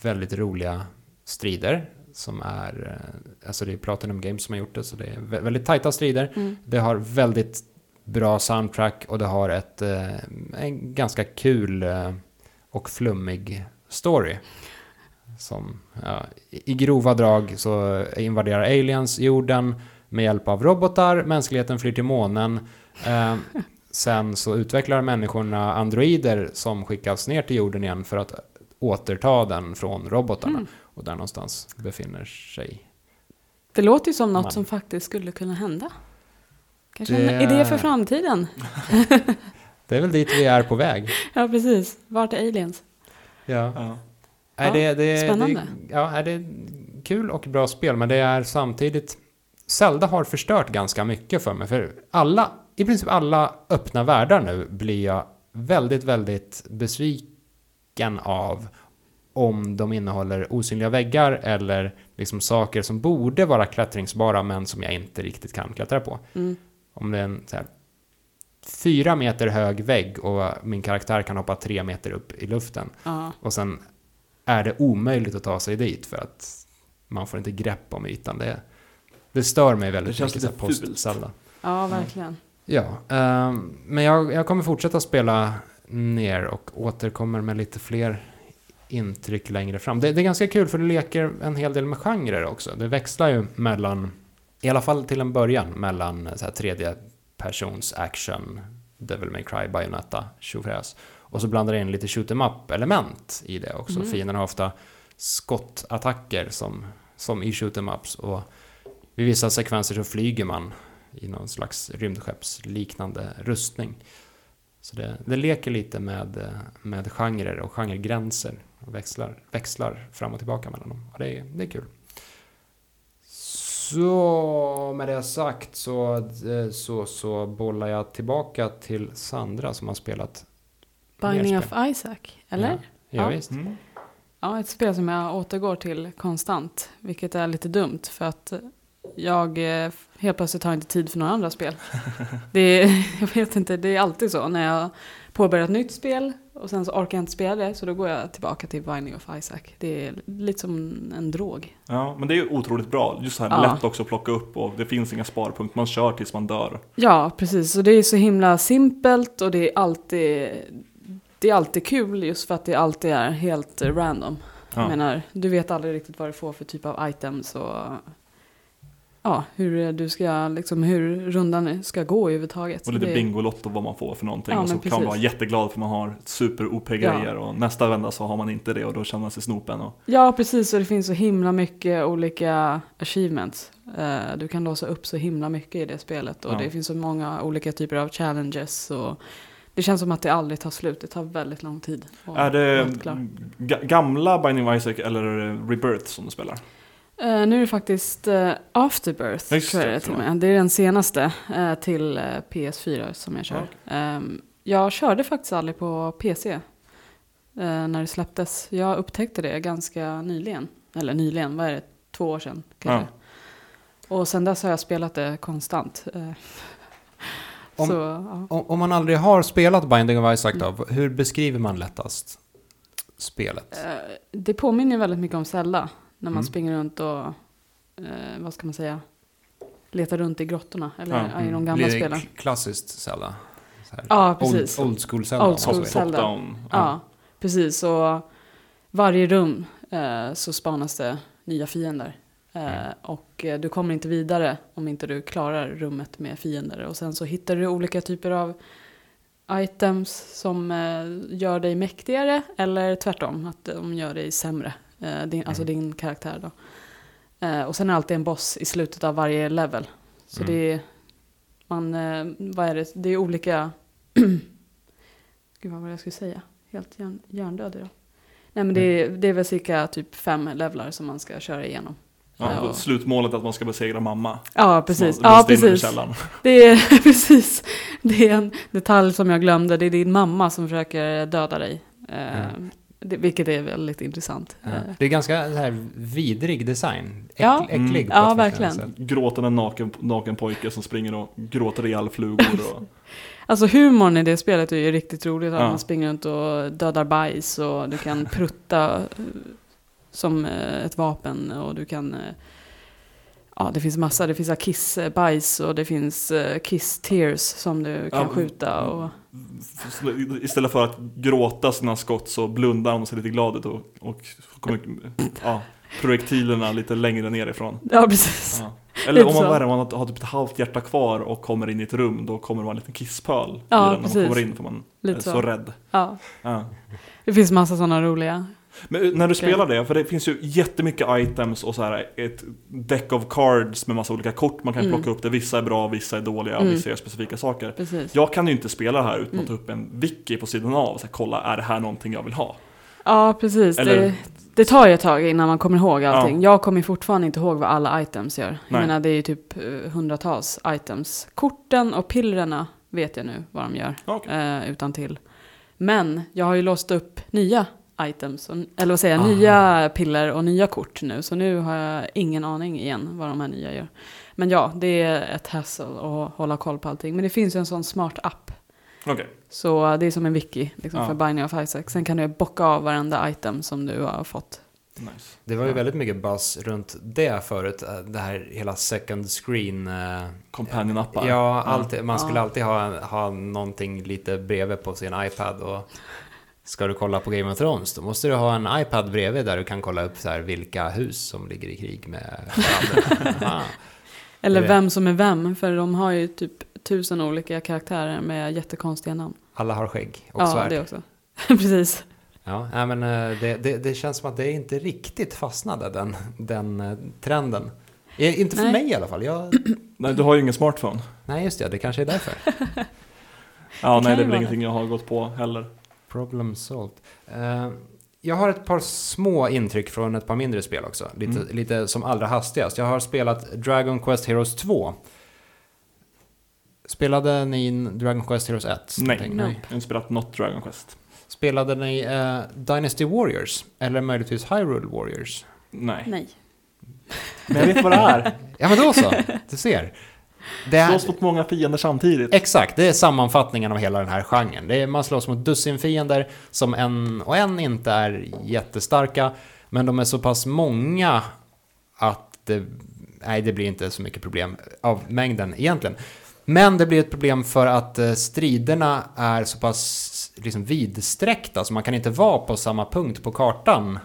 Speaker 2: väldigt roliga strider som är, eh, alltså det är Platinum Games som har gjort det, så det är vä- väldigt tajta strider.
Speaker 3: mm.
Speaker 2: Det har väldigt bra soundtrack och det har ett, eh, en ganska kul eh, och flummig story. Som, ja, i i grova drag så invaderar aliens jorden med hjälp av robotar, mänskligheten flyr till månen. Eh, sen så utvecklar människorna androider som skickas ner till jorden igen för att återta den från robotarna.
Speaker 3: Mm.
Speaker 2: Och där någonstans befinner sig
Speaker 3: Det låter ju som något
Speaker 2: Man.
Speaker 3: som faktiskt skulle kunna hända. Kanske
Speaker 2: Det-
Speaker 3: en idé för framtiden.
Speaker 2: Det är väl dit vi är på väg.
Speaker 3: Ja, precis. Vart är aliens?
Speaker 2: Ja.
Speaker 1: Ja.
Speaker 2: Är det, det,
Speaker 3: spännande.
Speaker 2: Det, ja, är det kul och bra spel, men det är samtidigt... Zelda har förstört ganska mycket för mig, för alla, i princip alla öppna världar nu blir jag väldigt, väldigt besviken av om de innehåller osynliga väggar eller liksom saker som borde vara klättringsbara men som jag inte riktigt kan klättra på.
Speaker 3: Mm.
Speaker 2: Om det är en så här, fyra meter hög vägg och min karaktär kan hoppa tre meter upp i luften
Speaker 3: Ja.
Speaker 2: och sen är det omöjligt att ta sig dit för att man får inte grepp om ytan. Det, det stör mig väldigt
Speaker 1: Det känns
Speaker 2: mycket
Speaker 1: lite
Speaker 2: post
Speaker 1: fult.
Speaker 3: Ja, verkligen.
Speaker 2: Ja, ehm, men jag, jag kommer fortsätta spela ner och återkommer med lite fler intryck längre fram. Det, det är ganska kul för det leker en hel del med genrer också. Det växlar ju mellan, i alla fall till en början, mellan så här tredje persons action, Devil May Cry, Bayonetta, tjofräs. Och så blandar det in lite shoot em up element i det också.
Speaker 3: Mm.
Speaker 2: Fienderna har ofta skottattacker som, som i shoot em ups och vid vissa sekvenser så flyger man i någon slags rymdskeppsliknande rustning. Så det, det leker lite med, med genrer och genregränser och växlar, växlar fram och tillbaka mellan dem. Och det, är, det är kul. Så med det sagt så, så, så bollar jag tillbaka till Sandra som har spelat
Speaker 3: Binding of. Isaac, eller?
Speaker 2: Ja, ja,
Speaker 3: Ja.
Speaker 2: visst.
Speaker 1: Mm.
Speaker 3: Ja, ett spel som jag återgår till konstant, vilket är lite dumt för att jag eh, helt plötsligt har inte tid för några andra spel. Det är, jag vet inte, det är alltid så när jag påbörjar ett nytt spel och sen så orkar jag inte spela det så då går jag tillbaka till Binding of Isaac. Det är lite som en drog.
Speaker 1: Ja, men det är ju otroligt bra. Just så här
Speaker 3: Ja.
Speaker 1: lätt också att plocka upp och det finns inga sparpunkter. Man kör tills man dör.
Speaker 3: Ja, precis. Och det är så himla simpelt och det är alltid, det är alltid kul just för att det alltid är helt random. Jag
Speaker 1: Ja.
Speaker 3: menar, du vet aldrig riktigt vad du får för typ av items och... ja, hur du ska, liksom hur rundan ska gå överhuvudtaget.
Speaker 1: Och lite
Speaker 3: Det-
Speaker 1: bingolotto vad man får för någonting.
Speaker 3: Ja,
Speaker 1: och så
Speaker 3: men
Speaker 1: kan man
Speaker 3: precis.
Speaker 1: vara jätteglad för man har super-OP-grejer. Och nästa vända så har man inte det och då känner man sig snopen. Och,
Speaker 3: Ja, precis. Och det finns så himla mycket olika achievements. Eh, Du kan låsa upp så himla mycket i det spelet. Och
Speaker 1: Ja.
Speaker 3: det finns så många olika typer av challenges. Och det känns som att det aldrig tar slut. Det tar väldigt lång tid.
Speaker 1: är det gamla Binding of Isaac eller Rebirth som du spelar?
Speaker 3: Eh, nu är det faktiskt uh, Afterbirth,
Speaker 1: Just
Speaker 3: tror jag
Speaker 1: det,
Speaker 3: till och med. Det är den senaste eh, till eh, PS4 som jag kör. Ehm, jag körde faktiskt aldrig på PC när det släpptes. Jag upptäckte det ganska nyligen. Eller nyligen, vad är det? Två år sedan kanske. Och sen dess har jag spelat det konstant.
Speaker 2: Om-
Speaker 3: så, ja.
Speaker 2: Om, om man aldrig har spelat Binding of Isaac då, hur beskriver man lättast spelet?
Speaker 3: Det påminner väldigt mycket om Zelda. När man
Speaker 2: Mm.
Speaker 3: springer runt och, eh, vad ska man säga, letar runt i grottorna. Eller
Speaker 1: Ja,
Speaker 3: ja, i de
Speaker 2: Mm.
Speaker 3: gamla
Speaker 2: Blir det
Speaker 3: spelen.
Speaker 2: klassiskt Zelda?
Speaker 3: Ja, precis.
Speaker 2: Old, old school Zelda.
Speaker 3: Old school. Zelda.
Speaker 1: Top-down.
Speaker 3: Ja, precis. Och varje rum eh, så spanas det nya fiender. Eh,
Speaker 2: Mm.
Speaker 3: och eh, du kommer inte vidare om inte du klarar rummet med fiender. Och sen så hittar du olika typer av items som eh, gör dig mäktigare. Eller tvärtom, att de gör dig sämre. Eh, din, Alltså
Speaker 2: Mm.
Speaker 3: din karaktär då. Eh, och sen är det alltid en boss i slutet av varje level. Så
Speaker 2: Mm.
Speaker 3: det är, man, eh, vad är det, det är olika, gud vad var det jag skulle säga? Helt hjärn, hjärndöd idag. Nej men det är, det är väl cirka typ fem levlar som man ska köra igenom.
Speaker 1: Ja, och Slutmålet att man ska besegra mamma.
Speaker 3: Ja precis,
Speaker 1: man
Speaker 3: ja precis. Det är precis, det är en detalj som jag glömde. Det är din mamma som försöker döda dig.
Speaker 2: Mm.
Speaker 3: Det, vilket är väldigt intressant.
Speaker 2: Ja.
Speaker 3: Eh,
Speaker 2: Det är ganska så här vidrig design. Äck,
Speaker 3: Ja.
Speaker 2: Äcklig.
Speaker 1: Mm.
Speaker 3: Ja, verkligen.
Speaker 2: sätt.
Speaker 1: Gråtande naken, naken pojke som springer och gråter ihjäl flugor. Och,
Speaker 3: Alltså humorn i det spelet är ju riktigt roligt. Att
Speaker 1: Ja.
Speaker 3: man springer runt och dödar bajs och du kan prutta eh, som eh, ett vapen och du kan... Ja, det finns massa. Det finns kiss-bajs och det finns eh, kiss-tears som du kan
Speaker 1: Ja,
Speaker 3: skjuta. Och,
Speaker 1: istället för att gråta sina skott så blundar han och ser lite glad ut och, och kommer ja, projektilerna lite längre nerifrån.
Speaker 3: ja, precis.
Speaker 1: Ja. Eller om man, det, om man har typ ett halvt hjärta kvar och kommer in i ett rum, då kommer det vara en liten kisspöl
Speaker 3: Ja,
Speaker 1: i den när man kommer in för man
Speaker 3: Lite
Speaker 1: är så,
Speaker 3: så.
Speaker 1: rädd.
Speaker 3: Ja.
Speaker 1: Ja.
Speaker 3: Det finns massa sådana roliga.
Speaker 1: Men när du spelar det, för det finns ju jättemycket items och så här ett deck of cards med massa olika kort man kan
Speaker 3: Mm.
Speaker 1: plocka upp där vissa är bra, vissa är dåliga,
Speaker 3: Mm.
Speaker 1: vissa gör specifika saker.
Speaker 3: Precis.
Speaker 1: Jag kan ju inte spela det här utan
Speaker 3: Mm.
Speaker 1: att ta upp en wiki på sidan av och så här, kolla, är det här någonting jag vill ha?
Speaker 3: Ja, precis.
Speaker 1: Eller-
Speaker 3: Det, det tar ju ett tag innan man kommer ihåg allting.
Speaker 1: Ja.
Speaker 3: Jag kommer fortfarande inte ihåg vad alla items gör. Jag
Speaker 1: Nej.
Speaker 3: menar, det är ju typ eh, hundratals items. Korten och pillerna vet jag nu vad de gör.
Speaker 1: Okej.
Speaker 3: eh, utan till. Men jag har ju låst upp nya items, och, eller vad säger jag,
Speaker 2: Aha.
Speaker 3: nya piller och nya kort nu. Så nu har jag ingen aning igen vad de här nya gör. Men ja, det är ett hassle att hålla koll på allting. Men det finns ju en sån smart app.
Speaker 1: Okej.
Speaker 3: Så det är som en wiki liksom,
Speaker 1: Ja.
Speaker 3: för Binding of Isaac. Sen kan du bocka av varenda item som du har fått.
Speaker 1: Nice.
Speaker 2: Det var ju
Speaker 1: Ja.
Speaker 2: väldigt mycket buzz runt det förut. eh, Det här hela second screen. eh,
Speaker 1: Companion-appar.
Speaker 2: Ja, alltid, man skulle
Speaker 3: Ja.
Speaker 2: alltid ha, ha någonting lite bredvid på sin iPad. Och ska du kolla på Game of Thrones, då måste du ha en iPad bredvid där du kan kolla upp så här vilka hus som ligger i krig med varandra. Aha.
Speaker 3: Eller
Speaker 2: Det-
Speaker 3: vem som är vem, för de har ju typ tusen olika karaktärer med jättekonstiga namn.
Speaker 2: Alla har skägg och
Speaker 3: ja,
Speaker 2: svärd.
Speaker 3: det också. Precis.
Speaker 2: Ja, men eh, det, det, det känns som att det inte riktigt fastnade, den, den eh, trenden. Eh, Inte för
Speaker 3: Nej.
Speaker 2: mig i alla fall. Jag,
Speaker 1: Nej, du har ju ingen smartphone.
Speaker 2: nej, just det, det kanske är därför.
Speaker 1: Ja,
Speaker 3: kan
Speaker 1: nej, det är väl ingenting jag har gått på heller.
Speaker 2: Problem solved. Eh, jag har ett par små intryck från ett par mindre spel också. Lite,
Speaker 1: Mm.
Speaker 2: lite som allra hastigast. Jag har spelat Dragon Quest Heroes 2. Spelade ni Dragon Quest Heroes 1?
Speaker 1: Nej.
Speaker 2: Någonting?
Speaker 3: Nej.
Speaker 1: Jag har inte spelat något Dragon Quest.
Speaker 2: Spelade ni eh, Dynasty Warriors? Eller möjligtvis Hyrule Warriors?
Speaker 1: Nej.
Speaker 3: Nej.
Speaker 1: Men jag vet vad det är.
Speaker 2: Ja, men då så. Du ser. Det är,
Speaker 1: Slåss mot många fiender samtidigt.
Speaker 2: Exakt, det är sammanfattningen av hela den här genren. Det är, man slåss mot dussin fiender som en och en inte är jättestarka, men de är så pass många att det, nej, det blir inte så mycket problem av mängden egentligen. Men det blir ett problem för att eh, striderna är så pass liksom, vidsträckta, så man kan inte vara på samma punkt på kartan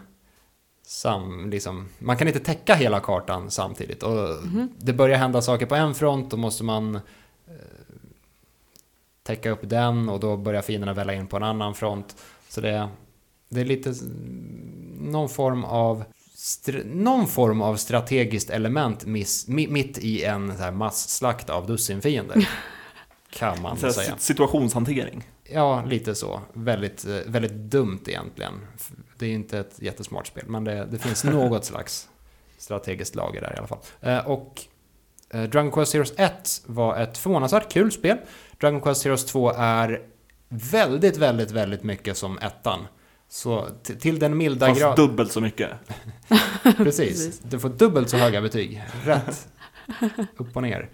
Speaker 2: sam, liksom, man kan inte täcka hela kartan samtidigt. Och Det börjar hända saker på en front, då måste man eh, täcka upp den och då börjar fienderna välla in på en annan front. Så det, det är lite någon form av någon form av strategiskt element miss, mi, mitt i en så här masslakt av dussinfiender. kan man säga.
Speaker 1: si- Situationshantering.
Speaker 2: Ja, lite så. Väldigt, eh, väldigt dumt egentligen. Det är ju inte ett jättesmart spel, men det, det finns något slags strategiskt lager där i alla fall. Eh, Och eh, Dragon Quest Heroes 1 var ett förvånansvärt kul spel. Dragon Quest Heroes 2 är väldigt, väldigt, väldigt mycket som ettan. Så till den milda
Speaker 1: Fast
Speaker 2: grad...
Speaker 1: dubbelt så mycket.
Speaker 2: Precis.
Speaker 3: Precis.
Speaker 2: Du får dubbelt så höga betyg. Rätt. Upp och ner.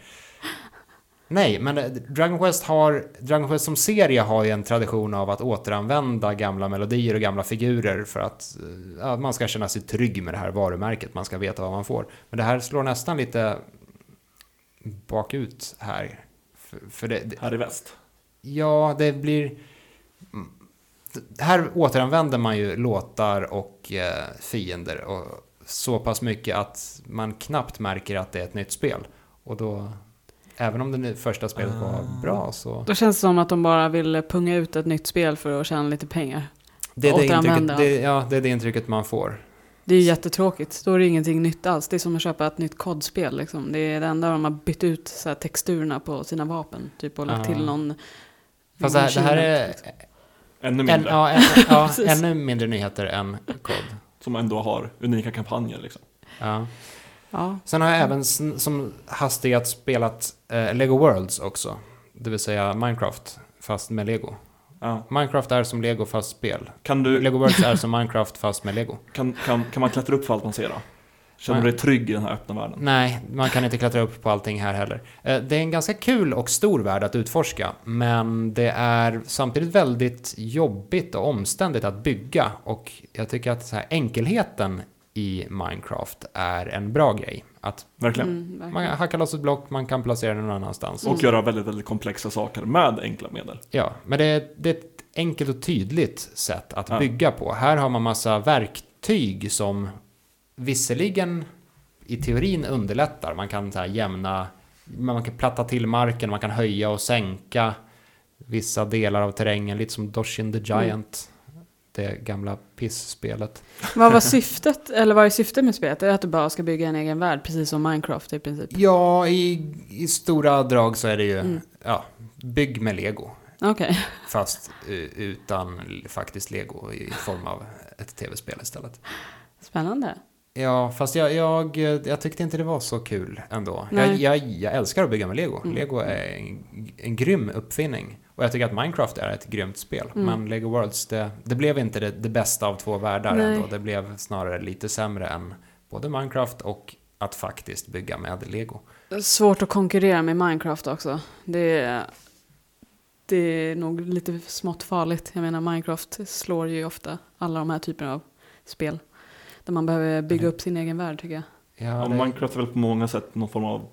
Speaker 2: Nej, men eh, Dragon Quest har, Dragon Quest som serie har ju en tradition av att återanvända gamla melodier och gamla figurer för att eh, ja, man ska känna sig trygg med det här varumärket, man ska veta vad man får. Men det här slår nästan lite bakut här. För, för det, det,
Speaker 1: Här i väst.
Speaker 2: Ja, det blir... Här återanvänder man ju låtar och eh, fiender och så pass mycket att man knappt märker att det är ett nytt spel. Och då, även om det första spelet var bra så...
Speaker 3: Då känns det som att de bara vill punga ut ett nytt spel för att tjäna lite pengar.
Speaker 2: Det är det, intrycket, det, ja, det är det intrycket man får.
Speaker 3: Det är ju jättetråkigt. Då är det ingenting nytt alls. Det är som att köpa ett nytt kodspel. Liksom. Det är det enda de har bytt ut så här, texturerna på sina vapen. Typ och lagt
Speaker 2: Ja.
Speaker 3: till någon...
Speaker 2: Fast det här, det här är
Speaker 1: Ännu
Speaker 2: en,
Speaker 1: mindre.
Speaker 2: ja, en, ja, ännu mindre nyheter än kod.
Speaker 1: Som ändå har unika kampanjer liksom.
Speaker 2: Ja.
Speaker 3: Ja,
Speaker 2: Sen har jag även som hastigast spelat eh, Lego Worlds också. Det vill säga Minecraft, fast med Lego.
Speaker 1: Ja.
Speaker 2: Minecraft är som Lego fast spel.
Speaker 1: Kan, du,
Speaker 2: Lego Worlds är som Minecraft fast med Lego.
Speaker 1: kan, kan, kan man klättra upp för allt man ser då? Känner du dig trygg i den här öppna världen?
Speaker 2: Nej, man kan inte klättra upp på allting här heller. Eh, Det är en ganska kul och stor värld att utforska, men det är samtidigt väldigt jobbigt och omständigt att bygga. Och jag tycker att så här, enkelheten i Minecraft är en bra grej. Att
Speaker 1: Verkligen.
Speaker 3: mm,
Speaker 2: man
Speaker 3: verkligen.
Speaker 2: hackar loss ett block, man kan placera det någon annanstans.
Speaker 1: Och göra väldigt, väldigt komplexa saker med enkla medel.
Speaker 2: Ja, men det är, det är ett enkelt och tydligt sätt att
Speaker 1: Ja.
Speaker 2: bygga på. Här har man massa verktyg som visserligen i teorin underlättar. Man kan så här jämna, man kan platta till marken, man kan höja och sänka vissa delar av terrängen, lite som Doshin the Giant. Det gamla pissspelet.
Speaker 3: Vad var syftet, eller vad är syftet med spelet? Är det att du bara ska bygga en egen värld, precis som Minecraft i princip?
Speaker 2: Ja, i, i stora drag så är det ju,
Speaker 3: Mm.
Speaker 2: ja, bygg med lego.
Speaker 3: Okej.
Speaker 2: Fast eh, utan faktiskt lego i form av ett tv-spel istället.
Speaker 3: Spännande.
Speaker 2: Ja, fast jag, jag, jag tyckte inte det var så kul ändå. Jag, jag, jag älskar att bygga med lego.
Speaker 3: Mm.
Speaker 2: Lego är en, en grym uppfinning. Och jag tycker att Minecraft är ett grymt spel.
Speaker 3: Mm.
Speaker 2: Men Lego Worlds, det, det blev inte det, det bästa av två världar
Speaker 3: Nej.
Speaker 2: ändå. Det blev snarare lite sämre än både Minecraft och att faktiskt bygga med lego.
Speaker 3: Svårt att konkurrera med Minecraft också. Det är, det är nog lite smått farligt. Jag menar Minecraft slår ju ofta alla de här typerna av spel. Där man behöver bygga
Speaker 2: Mm.
Speaker 3: upp sin egen värld tycker jag.
Speaker 2: Ja,
Speaker 1: Ja,
Speaker 2: det,
Speaker 1: Minecraft är väl på många sätt någon form av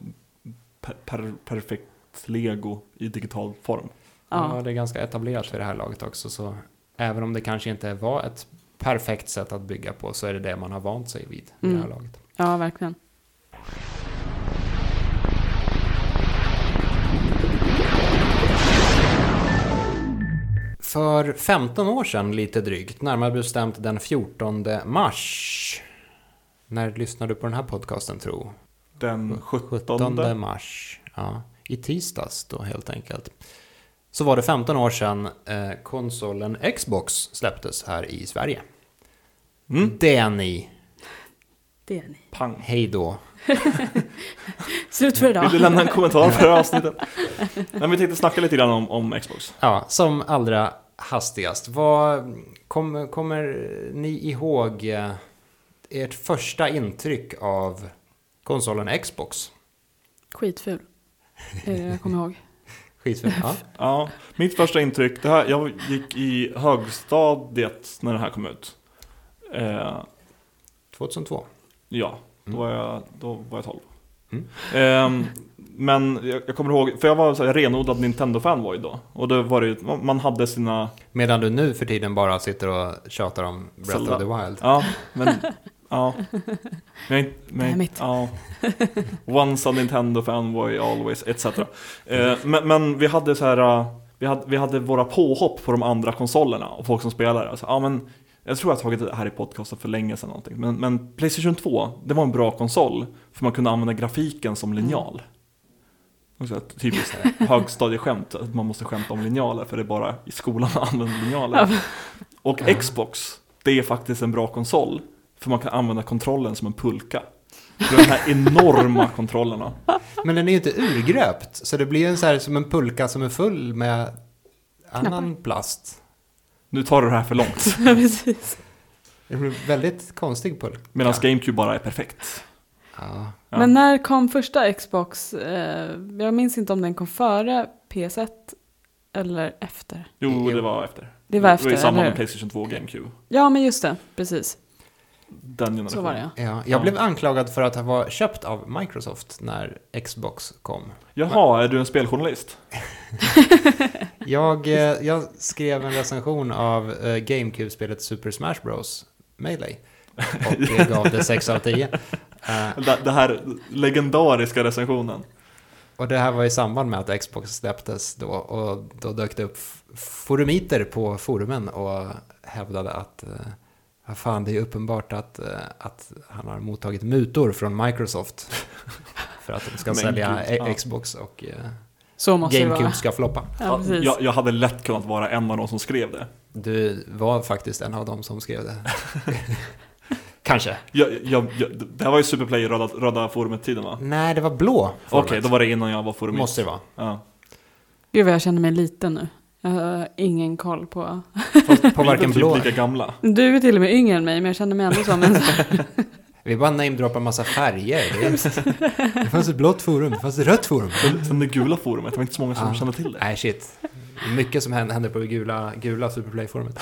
Speaker 1: per, per, perfekt lego i digital form.
Speaker 2: Ja,
Speaker 3: Ja,
Speaker 2: det är ganska etablerat vid det här laget också. Så även om det kanske inte var ett perfekt sätt att bygga på så är det det man har vant sig vid i det här
Speaker 3: Mm.
Speaker 2: laget.
Speaker 3: ja verkligen.
Speaker 2: För 15 år sedan lite drygt, närmare bestämt den 14 mars. När lyssnade du på den här podcasten tro?
Speaker 1: Den 17.
Speaker 2: 17 mars. Ja, i tisdags då helt enkelt. Så var det 15 år sedan eh, konsolen Xbox släpptes här i Sverige.
Speaker 1: Mm.
Speaker 2: Det är ni.
Speaker 3: Det är ni.
Speaker 1: Pang.
Speaker 2: Hej då.
Speaker 3: Slut för idag.
Speaker 1: Vill du lämna en kommentar för det här avsnittet? Nej, vi tänkte snacka lite grann om, om Xbox.
Speaker 2: Ja, som allra hastigast. Vad kom, kommer ni ihåg eh, ert första intryck av konsolen Xbox?
Speaker 3: Skitful. Det är det jag kommer ihåg.
Speaker 2: Skitful. Ja.
Speaker 1: Ja, mitt första intryck, det här, jag gick i högstadiet när det här kom ut. Eh,
Speaker 2: 2002.
Speaker 1: ja, då
Speaker 2: Mm.
Speaker 1: var jag, då var jag 12.
Speaker 2: Mm.
Speaker 1: Ehm, men jag, jag kommer ihåg, för jag var så här renodlad Nintendo-fanboy då. Och då var det man hade sina,
Speaker 2: Medan du nu för tiden bara sitter och tjatar om Breath
Speaker 1: Zelda.
Speaker 2: of the Wild.
Speaker 1: ja, men, Ja. Men, men, ja. Once a Nintendo fanboy, always, etc. Eh, men, men vi hade så här, eh, vi hade, vi hade våra påhopp på de andra konsolerna och folk som spelade. Alltså, ja, men, jag tror jag har tagit det här i podcasten för länge sedan någonting. Men, men Playstation 2, det var en bra konsol. För man kunde använda grafiken som linjal. Och så ett typiskt högstadieskämt, att man måste skämta om linjaler för det är bara i skolan man använder linjaler. Och Xbox, det är faktiskt en bra konsol. För man kan använda kontrollen som en pulka. För de här enorma kontrollerna.
Speaker 2: Men den är ju inte urgröpt, så det blir ju en så här som en pulka som är full med annan plast.
Speaker 1: Nu tar du det här för långt.
Speaker 3: Precis.
Speaker 2: Det blir väldigt konstig pulka.
Speaker 1: Medan GameCube bara är perfekt.
Speaker 2: Ja.
Speaker 1: Ja.
Speaker 3: Men när kom första Xbox? Eh, jag minns inte om den kom före PS1 eller efter.
Speaker 1: Jo, det var efter.
Speaker 3: Det var efter,
Speaker 1: Det var i samband med? Playstation 2 och GameCube.
Speaker 3: Ja, men just det. Precis.
Speaker 1: Den generationen.
Speaker 3: Så var det ja.
Speaker 2: Ja, jag
Speaker 1: Ja.
Speaker 2: blev anklagad för att ha varit köpt av Microsoft när Xbox kom.
Speaker 1: Jaha, är du en speljournalist?
Speaker 2: Jag, eh, jag skrev en recension av eh, GameCube-spelet Super Smash Bros. Melee. Och gav det 6 av 10. Eh,
Speaker 1: Det, här legendariska recensionen.
Speaker 2: och det här var i samband med att Xbox släpptes då. Och då dök det upp forumiter på forumen och hävdade att vad fan, det är uppenbart att, eh, att han har mottagit mutor från Microsoft. För att de ska
Speaker 1: Men
Speaker 2: sälja
Speaker 1: gud,
Speaker 2: e-
Speaker 1: ja.
Speaker 2: Xbox och eh,
Speaker 3: Så måste det
Speaker 2: GameCube
Speaker 3: vara.
Speaker 2: ska floppa.
Speaker 3: Ja,
Speaker 1: jag, jag hade lätt kunnat vara en av de som skrev det.
Speaker 2: Du var faktiskt en av dem som skrev det. Kanske.
Speaker 1: Jag, jag, jag, det här var ju Superplay i röda, röda forumet-tiden va?
Speaker 2: Nej, det var blå.
Speaker 1: Okej,
Speaker 2: format.
Speaker 1: då var det innan jag var forumist.
Speaker 2: Måste det vara.
Speaker 1: Ja.
Speaker 3: Gud vad jag känner mig liten nu. Jag har ingen koll på...
Speaker 2: På
Speaker 1: Vi är
Speaker 2: varken
Speaker 1: typ
Speaker 2: blå.
Speaker 1: lika gamla.
Speaker 3: Du är till och med yngre än mig, men jag känner mig ändå som en...
Speaker 2: Vi bara namedroppar massa färger. Det, det fanns ett blått forum, det fanns ett rött forum.
Speaker 1: Sen, det gula forumet, det var inte så många som
Speaker 2: Ja.
Speaker 1: kände till det.
Speaker 2: Nej, shit. Mycket som händer på det gula, gula Superplay-forumet.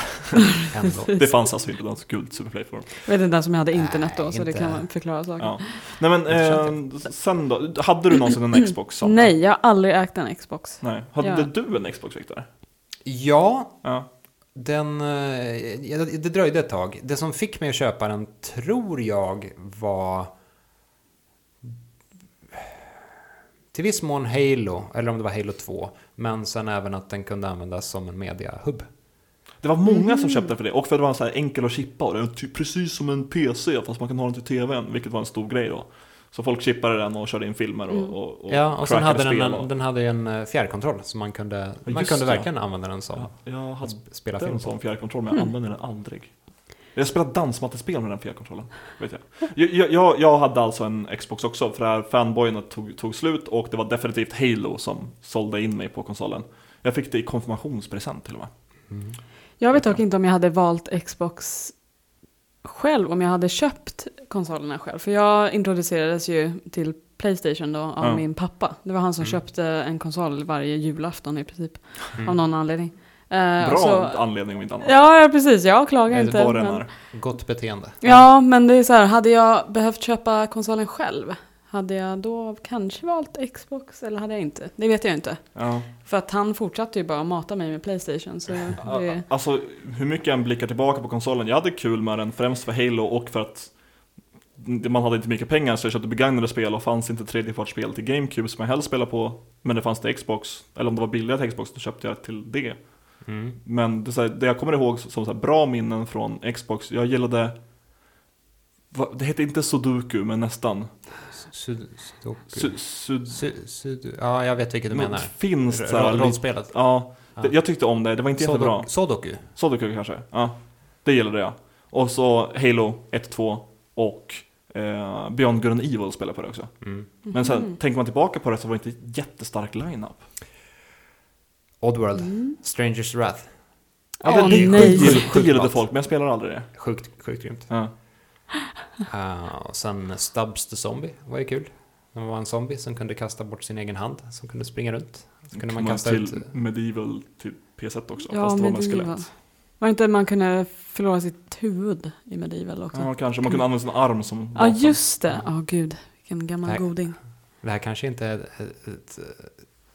Speaker 1: Det fanns alltså inte något gult Superplay-forum.
Speaker 3: Jag vet inte ens om jag hade internet då,
Speaker 2: Nej,
Speaker 3: så det
Speaker 2: inte.
Speaker 3: kan man förklara saker.
Speaker 1: Ja. Nej men, eh, sen då? Hade du någonsin en Xbox? Sandra?
Speaker 3: Nej, jag har aldrig ägt en Xbox.
Speaker 1: Nej. Hade
Speaker 3: Ja.
Speaker 1: du en Xbox, Victor?
Speaker 2: Ja,
Speaker 1: Ja.
Speaker 2: den... eh, Det dröjde ett tag. Det som fick mig att köpa den, tror jag, var... Till viss mån Halo, eller om det var Halo 2. Men sen även att den kunde användas som en media-hub.
Speaker 1: Det var många
Speaker 3: Mm.
Speaker 1: som köpte för det, och för att det var så här enkel att chippa och var typ precis som en PC fast man kan ha den till TVn, vilket var en stor grej då. Så folk chippade den och körde in filmer och,
Speaker 3: Mm.
Speaker 1: och, och
Speaker 2: Ja, och sen hade den, en, den hade en eh, fjärrkontroll så man kunde, man
Speaker 1: just
Speaker 2: kunde
Speaker 1: det.
Speaker 2: verkligen använda den som
Speaker 1: Ja, jag
Speaker 2: att
Speaker 1: hade
Speaker 2: sp- spela
Speaker 1: en
Speaker 2: film
Speaker 1: sån
Speaker 2: på.
Speaker 1: fjärrkontroll men jag
Speaker 3: Mm.
Speaker 1: använde den aldrig. Jag spelade dansmattespel med den fjärrkontrollen. Vet jag. Jag, jag, jag hade alltså en Xbox också, för det här fanboyerna tog, tog slut och det var definitivt Halo som sålde in mig på konsolen. Jag fick det i konfirmationspresent till och med.
Speaker 2: Mm.
Speaker 3: Jag vet dock inte om jag hade valt Xbox själv, om jag hade köpt konsolerna själv. För jag introducerades ju till Playstation då av
Speaker 1: Ja.
Speaker 3: min pappa. Det var han som
Speaker 2: Mm.
Speaker 3: köpte en konsol varje julafton i princip,
Speaker 2: Mm.
Speaker 3: av någon anledning. Eh,
Speaker 1: Bra
Speaker 3: så-
Speaker 1: anledning om inte annat.
Speaker 3: Ja, ja, precis. Jag klagar inte. Men-.
Speaker 2: Gott beteende.
Speaker 3: Ja, men det är så här, hade jag behövt köpa konsolen själv, hade jag då kanske valt Xbox eller hade jag inte? Det vet jag inte.
Speaker 1: Ja.
Speaker 3: För att han fortsatte ju bara att mata mig med Playstation. Så det,
Speaker 1: Alltså hur mycket jag än blickar tillbaka på konsolen, jag hade kul med den främst för Halo och för att man hade inte mycket pengar så jag köpte begagnade spel och fanns inte tredjepartsspel till GameCube som jag helst spelade på Men det fanns till Xbox, eller om det var billigare till Xbox då köpte jag till det
Speaker 2: Mm.
Speaker 1: Men det, så här, det jag kommer ihåg som så här, bra minnen från Xbox, jag gillade Det hette inte Sudoku men nästan
Speaker 2: Sud, sudoku.
Speaker 1: Su, sud,
Speaker 2: Su, sud, ja, jag vet vilket du menar.
Speaker 1: Finskt så
Speaker 2: Ro-
Speaker 1: här,
Speaker 2: Rollspelet.
Speaker 1: Ja,
Speaker 2: Ja.
Speaker 1: jag tyckte om det, det var inte jättebra
Speaker 2: Sodoku. Sodoku.
Speaker 1: Sudoku kanske? Ja, det gillade jag. Och så Halo 1, 2 och eh, Beyond Good and Evil spelade på det också.
Speaker 2: Mm.
Speaker 1: Men sen
Speaker 3: Mhm.
Speaker 1: tänker man tillbaka på det så var det inte jättestark line-up.
Speaker 2: Oddworld.
Speaker 3: Mm.
Speaker 2: Strangers Wrath.
Speaker 1: Ja,
Speaker 3: Åh,
Speaker 1: det, det,
Speaker 3: nej.
Speaker 1: det, gillade- folk, men jag spelar aldrig det.
Speaker 2: Sjukt, sjukt grymt.
Speaker 1: Ja.
Speaker 2: Uh, och sen Stubbs the Zombie var ju kul. Det var en zombie som kunde kasta bort sin egen hand, som kunde springa runt. Så kunde man
Speaker 1: Kom
Speaker 2: kasta
Speaker 1: till
Speaker 2: ut...
Speaker 1: Medieval till PS1 också,
Speaker 3: Ja,
Speaker 1: fast det var med skelett.
Speaker 3: Var det inte man kunde förlora sitt huvud i Medieval också?
Speaker 1: Ja, kanske. Man kunde använda sin arm som
Speaker 3: Ja,
Speaker 1: vapen.
Speaker 3: just det. Ja, gud. Vilken gammal
Speaker 2: Nej.
Speaker 3: goding.
Speaker 2: Det här kanske inte är ett, ett,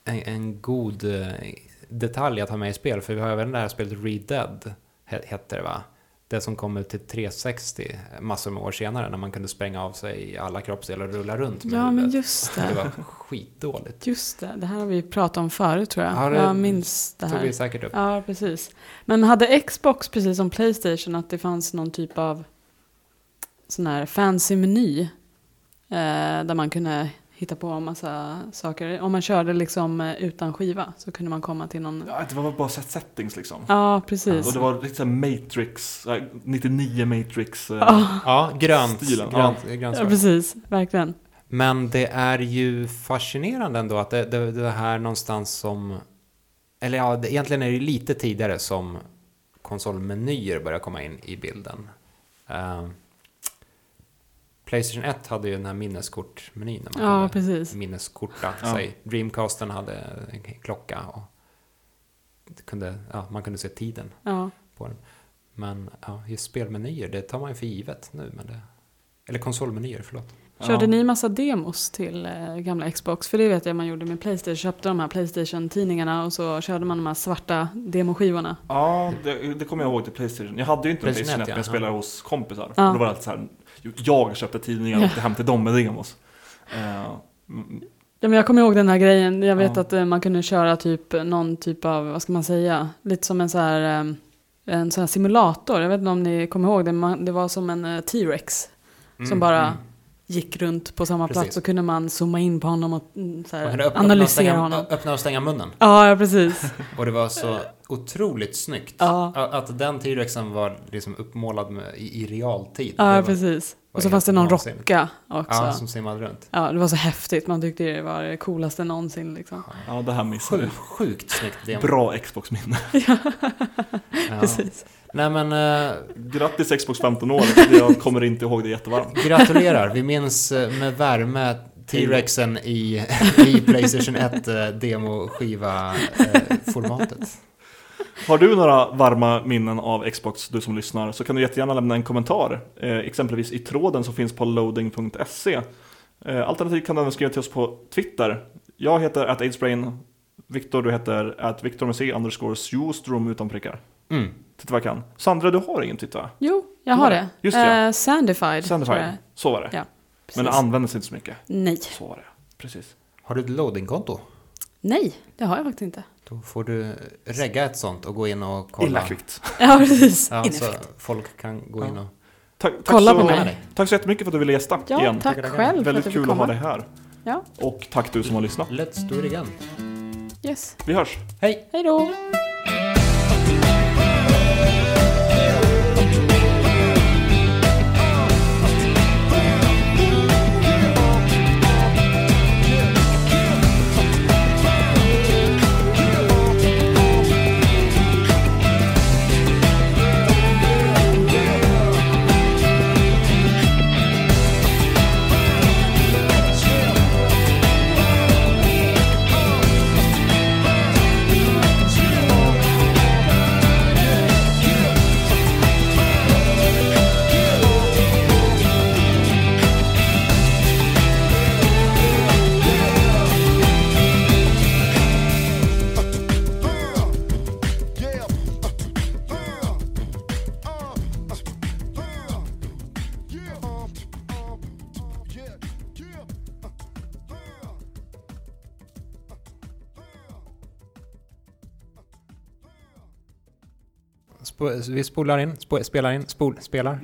Speaker 2: en, en god eh, detalj att ha med i spel, för vi har även det här spelet Red Dead, he- hette det va? Det som kom ut till 360 massor med år senare när man kunde spränga av sig alla kroppsdelar och rulla runt med
Speaker 3: Ja, men
Speaker 2: huvudet.
Speaker 3: just
Speaker 2: Det
Speaker 3: det.
Speaker 2: var skitdåligt.
Speaker 3: Just det, det här har vi pratat om förut tror jag.
Speaker 2: Ja, det
Speaker 3: jag minns det
Speaker 2: tog vi
Speaker 3: här.
Speaker 2: säkert upp.
Speaker 3: Ja, precis. Men hade Xbox, precis som Playstation, att det fanns någon typ av sån här fancy meny eh, där man kunde hitta på en massa saker. Om man körde liksom eh, utan skiva så kunde man komma till någon...
Speaker 1: Ja, det var bara set settings liksom.
Speaker 3: Ja, precis.
Speaker 1: Och det var lite såhär Matrix, eh, 99 Matrix. eh,
Speaker 3: Ja,
Speaker 2: Ja, grönt.
Speaker 1: Stilen,
Speaker 2: grönt,
Speaker 3: ja,
Speaker 2: grönt
Speaker 3: precis. Verkligen.
Speaker 2: Men det är ju fascinerande ändå att det, det, det här någonstans som... Eller ja, det, egentligen är det lite tidigare som konsolmenyer börjar komma in i bilden. Eh, Playstation 1 hade ju den här minneskortmenyn. När man
Speaker 3: Ja, precis.
Speaker 2: minneskorta
Speaker 1: Ja.
Speaker 2: sig. Dreamcasten hade en klocka och kunde, ja, man kunde se tiden
Speaker 3: Ja.
Speaker 2: på den. Men ja, just spelmenyer, det tar man ju för givet nu. Men det, eller konsolmenyer, förlåt.
Speaker 3: Körde
Speaker 1: ja.
Speaker 3: ni massa demos till eh, gamla Xbox? För det vet jag man gjorde med Playstation. Köpte de här Playstation-tidningarna och så körde man de här svarta demoskivorna.
Speaker 1: Ja, det, det kommer jag ihåg till Playstation. Jag hade ju inte en
Speaker 2: Playstation
Speaker 1: Playstation 1
Speaker 2: ett,
Speaker 1: men
Speaker 2: ja.
Speaker 1: jag spelade hos kompisar.
Speaker 3: Ja.
Speaker 1: Och då var det alltid så här, jag köpte tidningar och åkte hem till dem med demos. Eh, mm,
Speaker 3: Ja, men jag kommer ihåg den här grejen. Jag vet
Speaker 1: Ja.
Speaker 3: att eh, man kunde köra typ någon typ av, vad ska man säga, lite som en så här, eh, en sån här simulator. Jag vet inte om ni kommer ihåg det, man, det var som en T-Rex som bara gick runt på samma
Speaker 2: Precis.
Speaker 3: plats så kunde man zooma in på honom och mm, här,
Speaker 2: öppna, öppna, och
Speaker 3: analysera
Speaker 2: stänga,
Speaker 3: honom.
Speaker 2: öppna och stänga munnen.
Speaker 3: Ja, precis.
Speaker 2: Och det var så otroligt snyggt.
Speaker 3: Ja.
Speaker 2: Att, den T-rexen var liksom uppmålad med, i, i realtid.
Speaker 3: Ja,
Speaker 2: var,
Speaker 3: precis. Och så fanns det någon
Speaker 2: vansinnigt.
Speaker 3: rocka också.
Speaker 2: Ja,
Speaker 3: Ja,
Speaker 2: som simmade runt.
Speaker 3: det var så häftigt. Man tyckte det var det coolaste någonsin liksom.
Speaker 1: ja, det här missade
Speaker 2: Sjukt,
Speaker 1: jag.
Speaker 2: sjukt snyggt demo.
Speaker 1: Bra Xbox-minne.
Speaker 2: Ja.
Speaker 3: Precis.
Speaker 2: Nej men, eh,
Speaker 1: Grattis Xbox 15 år. Jag kommer inte ihåg det jättevarmt.
Speaker 2: gratulerar. Vi minns eh, med värme T-rexen i, i Playstation 1 eh, demo-skiva-formatet.
Speaker 1: Har du några varma minnen av Xbox, du som lyssnar, så kan du jättegärna lämna en kommentar. Eh, exempelvis i tråden som finns på loading.se. Eh, alternativt kan du även skriva till oss på Twitter. Jag heter at aidsbrain. Viktor, du heter at Viktor med C underscore Sjostrom utan prickar.
Speaker 2: Mm.
Speaker 1: Titta vad jag kan. Sandra, du har ingen Twitter va?
Speaker 3: Jo, jag har det.
Speaker 1: Just det, ja.
Speaker 3: Eh, Sandified.
Speaker 1: Sandified. Så var det.
Speaker 3: Ja,
Speaker 1: Men det användes inte så mycket.
Speaker 3: Nej.
Speaker 1: Så var det. Precis.
Speaker 2: Har du ett loadingkonto?
Speaker 3: Nej, det har jag faktiskt inte.
Speaker 2: Då får du regga ett sånt och gå in och kolla.
Speaker 1: Illa kvickt.
Speaker 3: Ja, precis.
Speaker 2: Ja, så folk kan gå in och...
Speaker 1: Tack, tack,
Speaker 3: Kolla
Speaker 1: så,
Speaker 3: på
Speaker 2: mig.
Speaker 1: tack så jättemycket för att du ville gästa
Speaker 3: Ja,
Speaker 1: igen.
Speaker 3: tack
Speaker 2: tackar.
Speaker 3: själv för att
Speaker 1: Väldigt kul
Speaker 3: fick
Speaker 1: att ha
Speaker 3: komma.
Speaker 1: dig här.
Speaker 3: Ja,
Speaker 1: Och tack du som har lyssnat.
Speaker 2: Let's do it again.
Speaker 3: yes.
Speaker 1: Vi hörs.
Speaker 2: Hej!
Speaker 3: Hej då!
Speaker 2: Sp- vi spolar in, sp- spelar in, spol, spelar.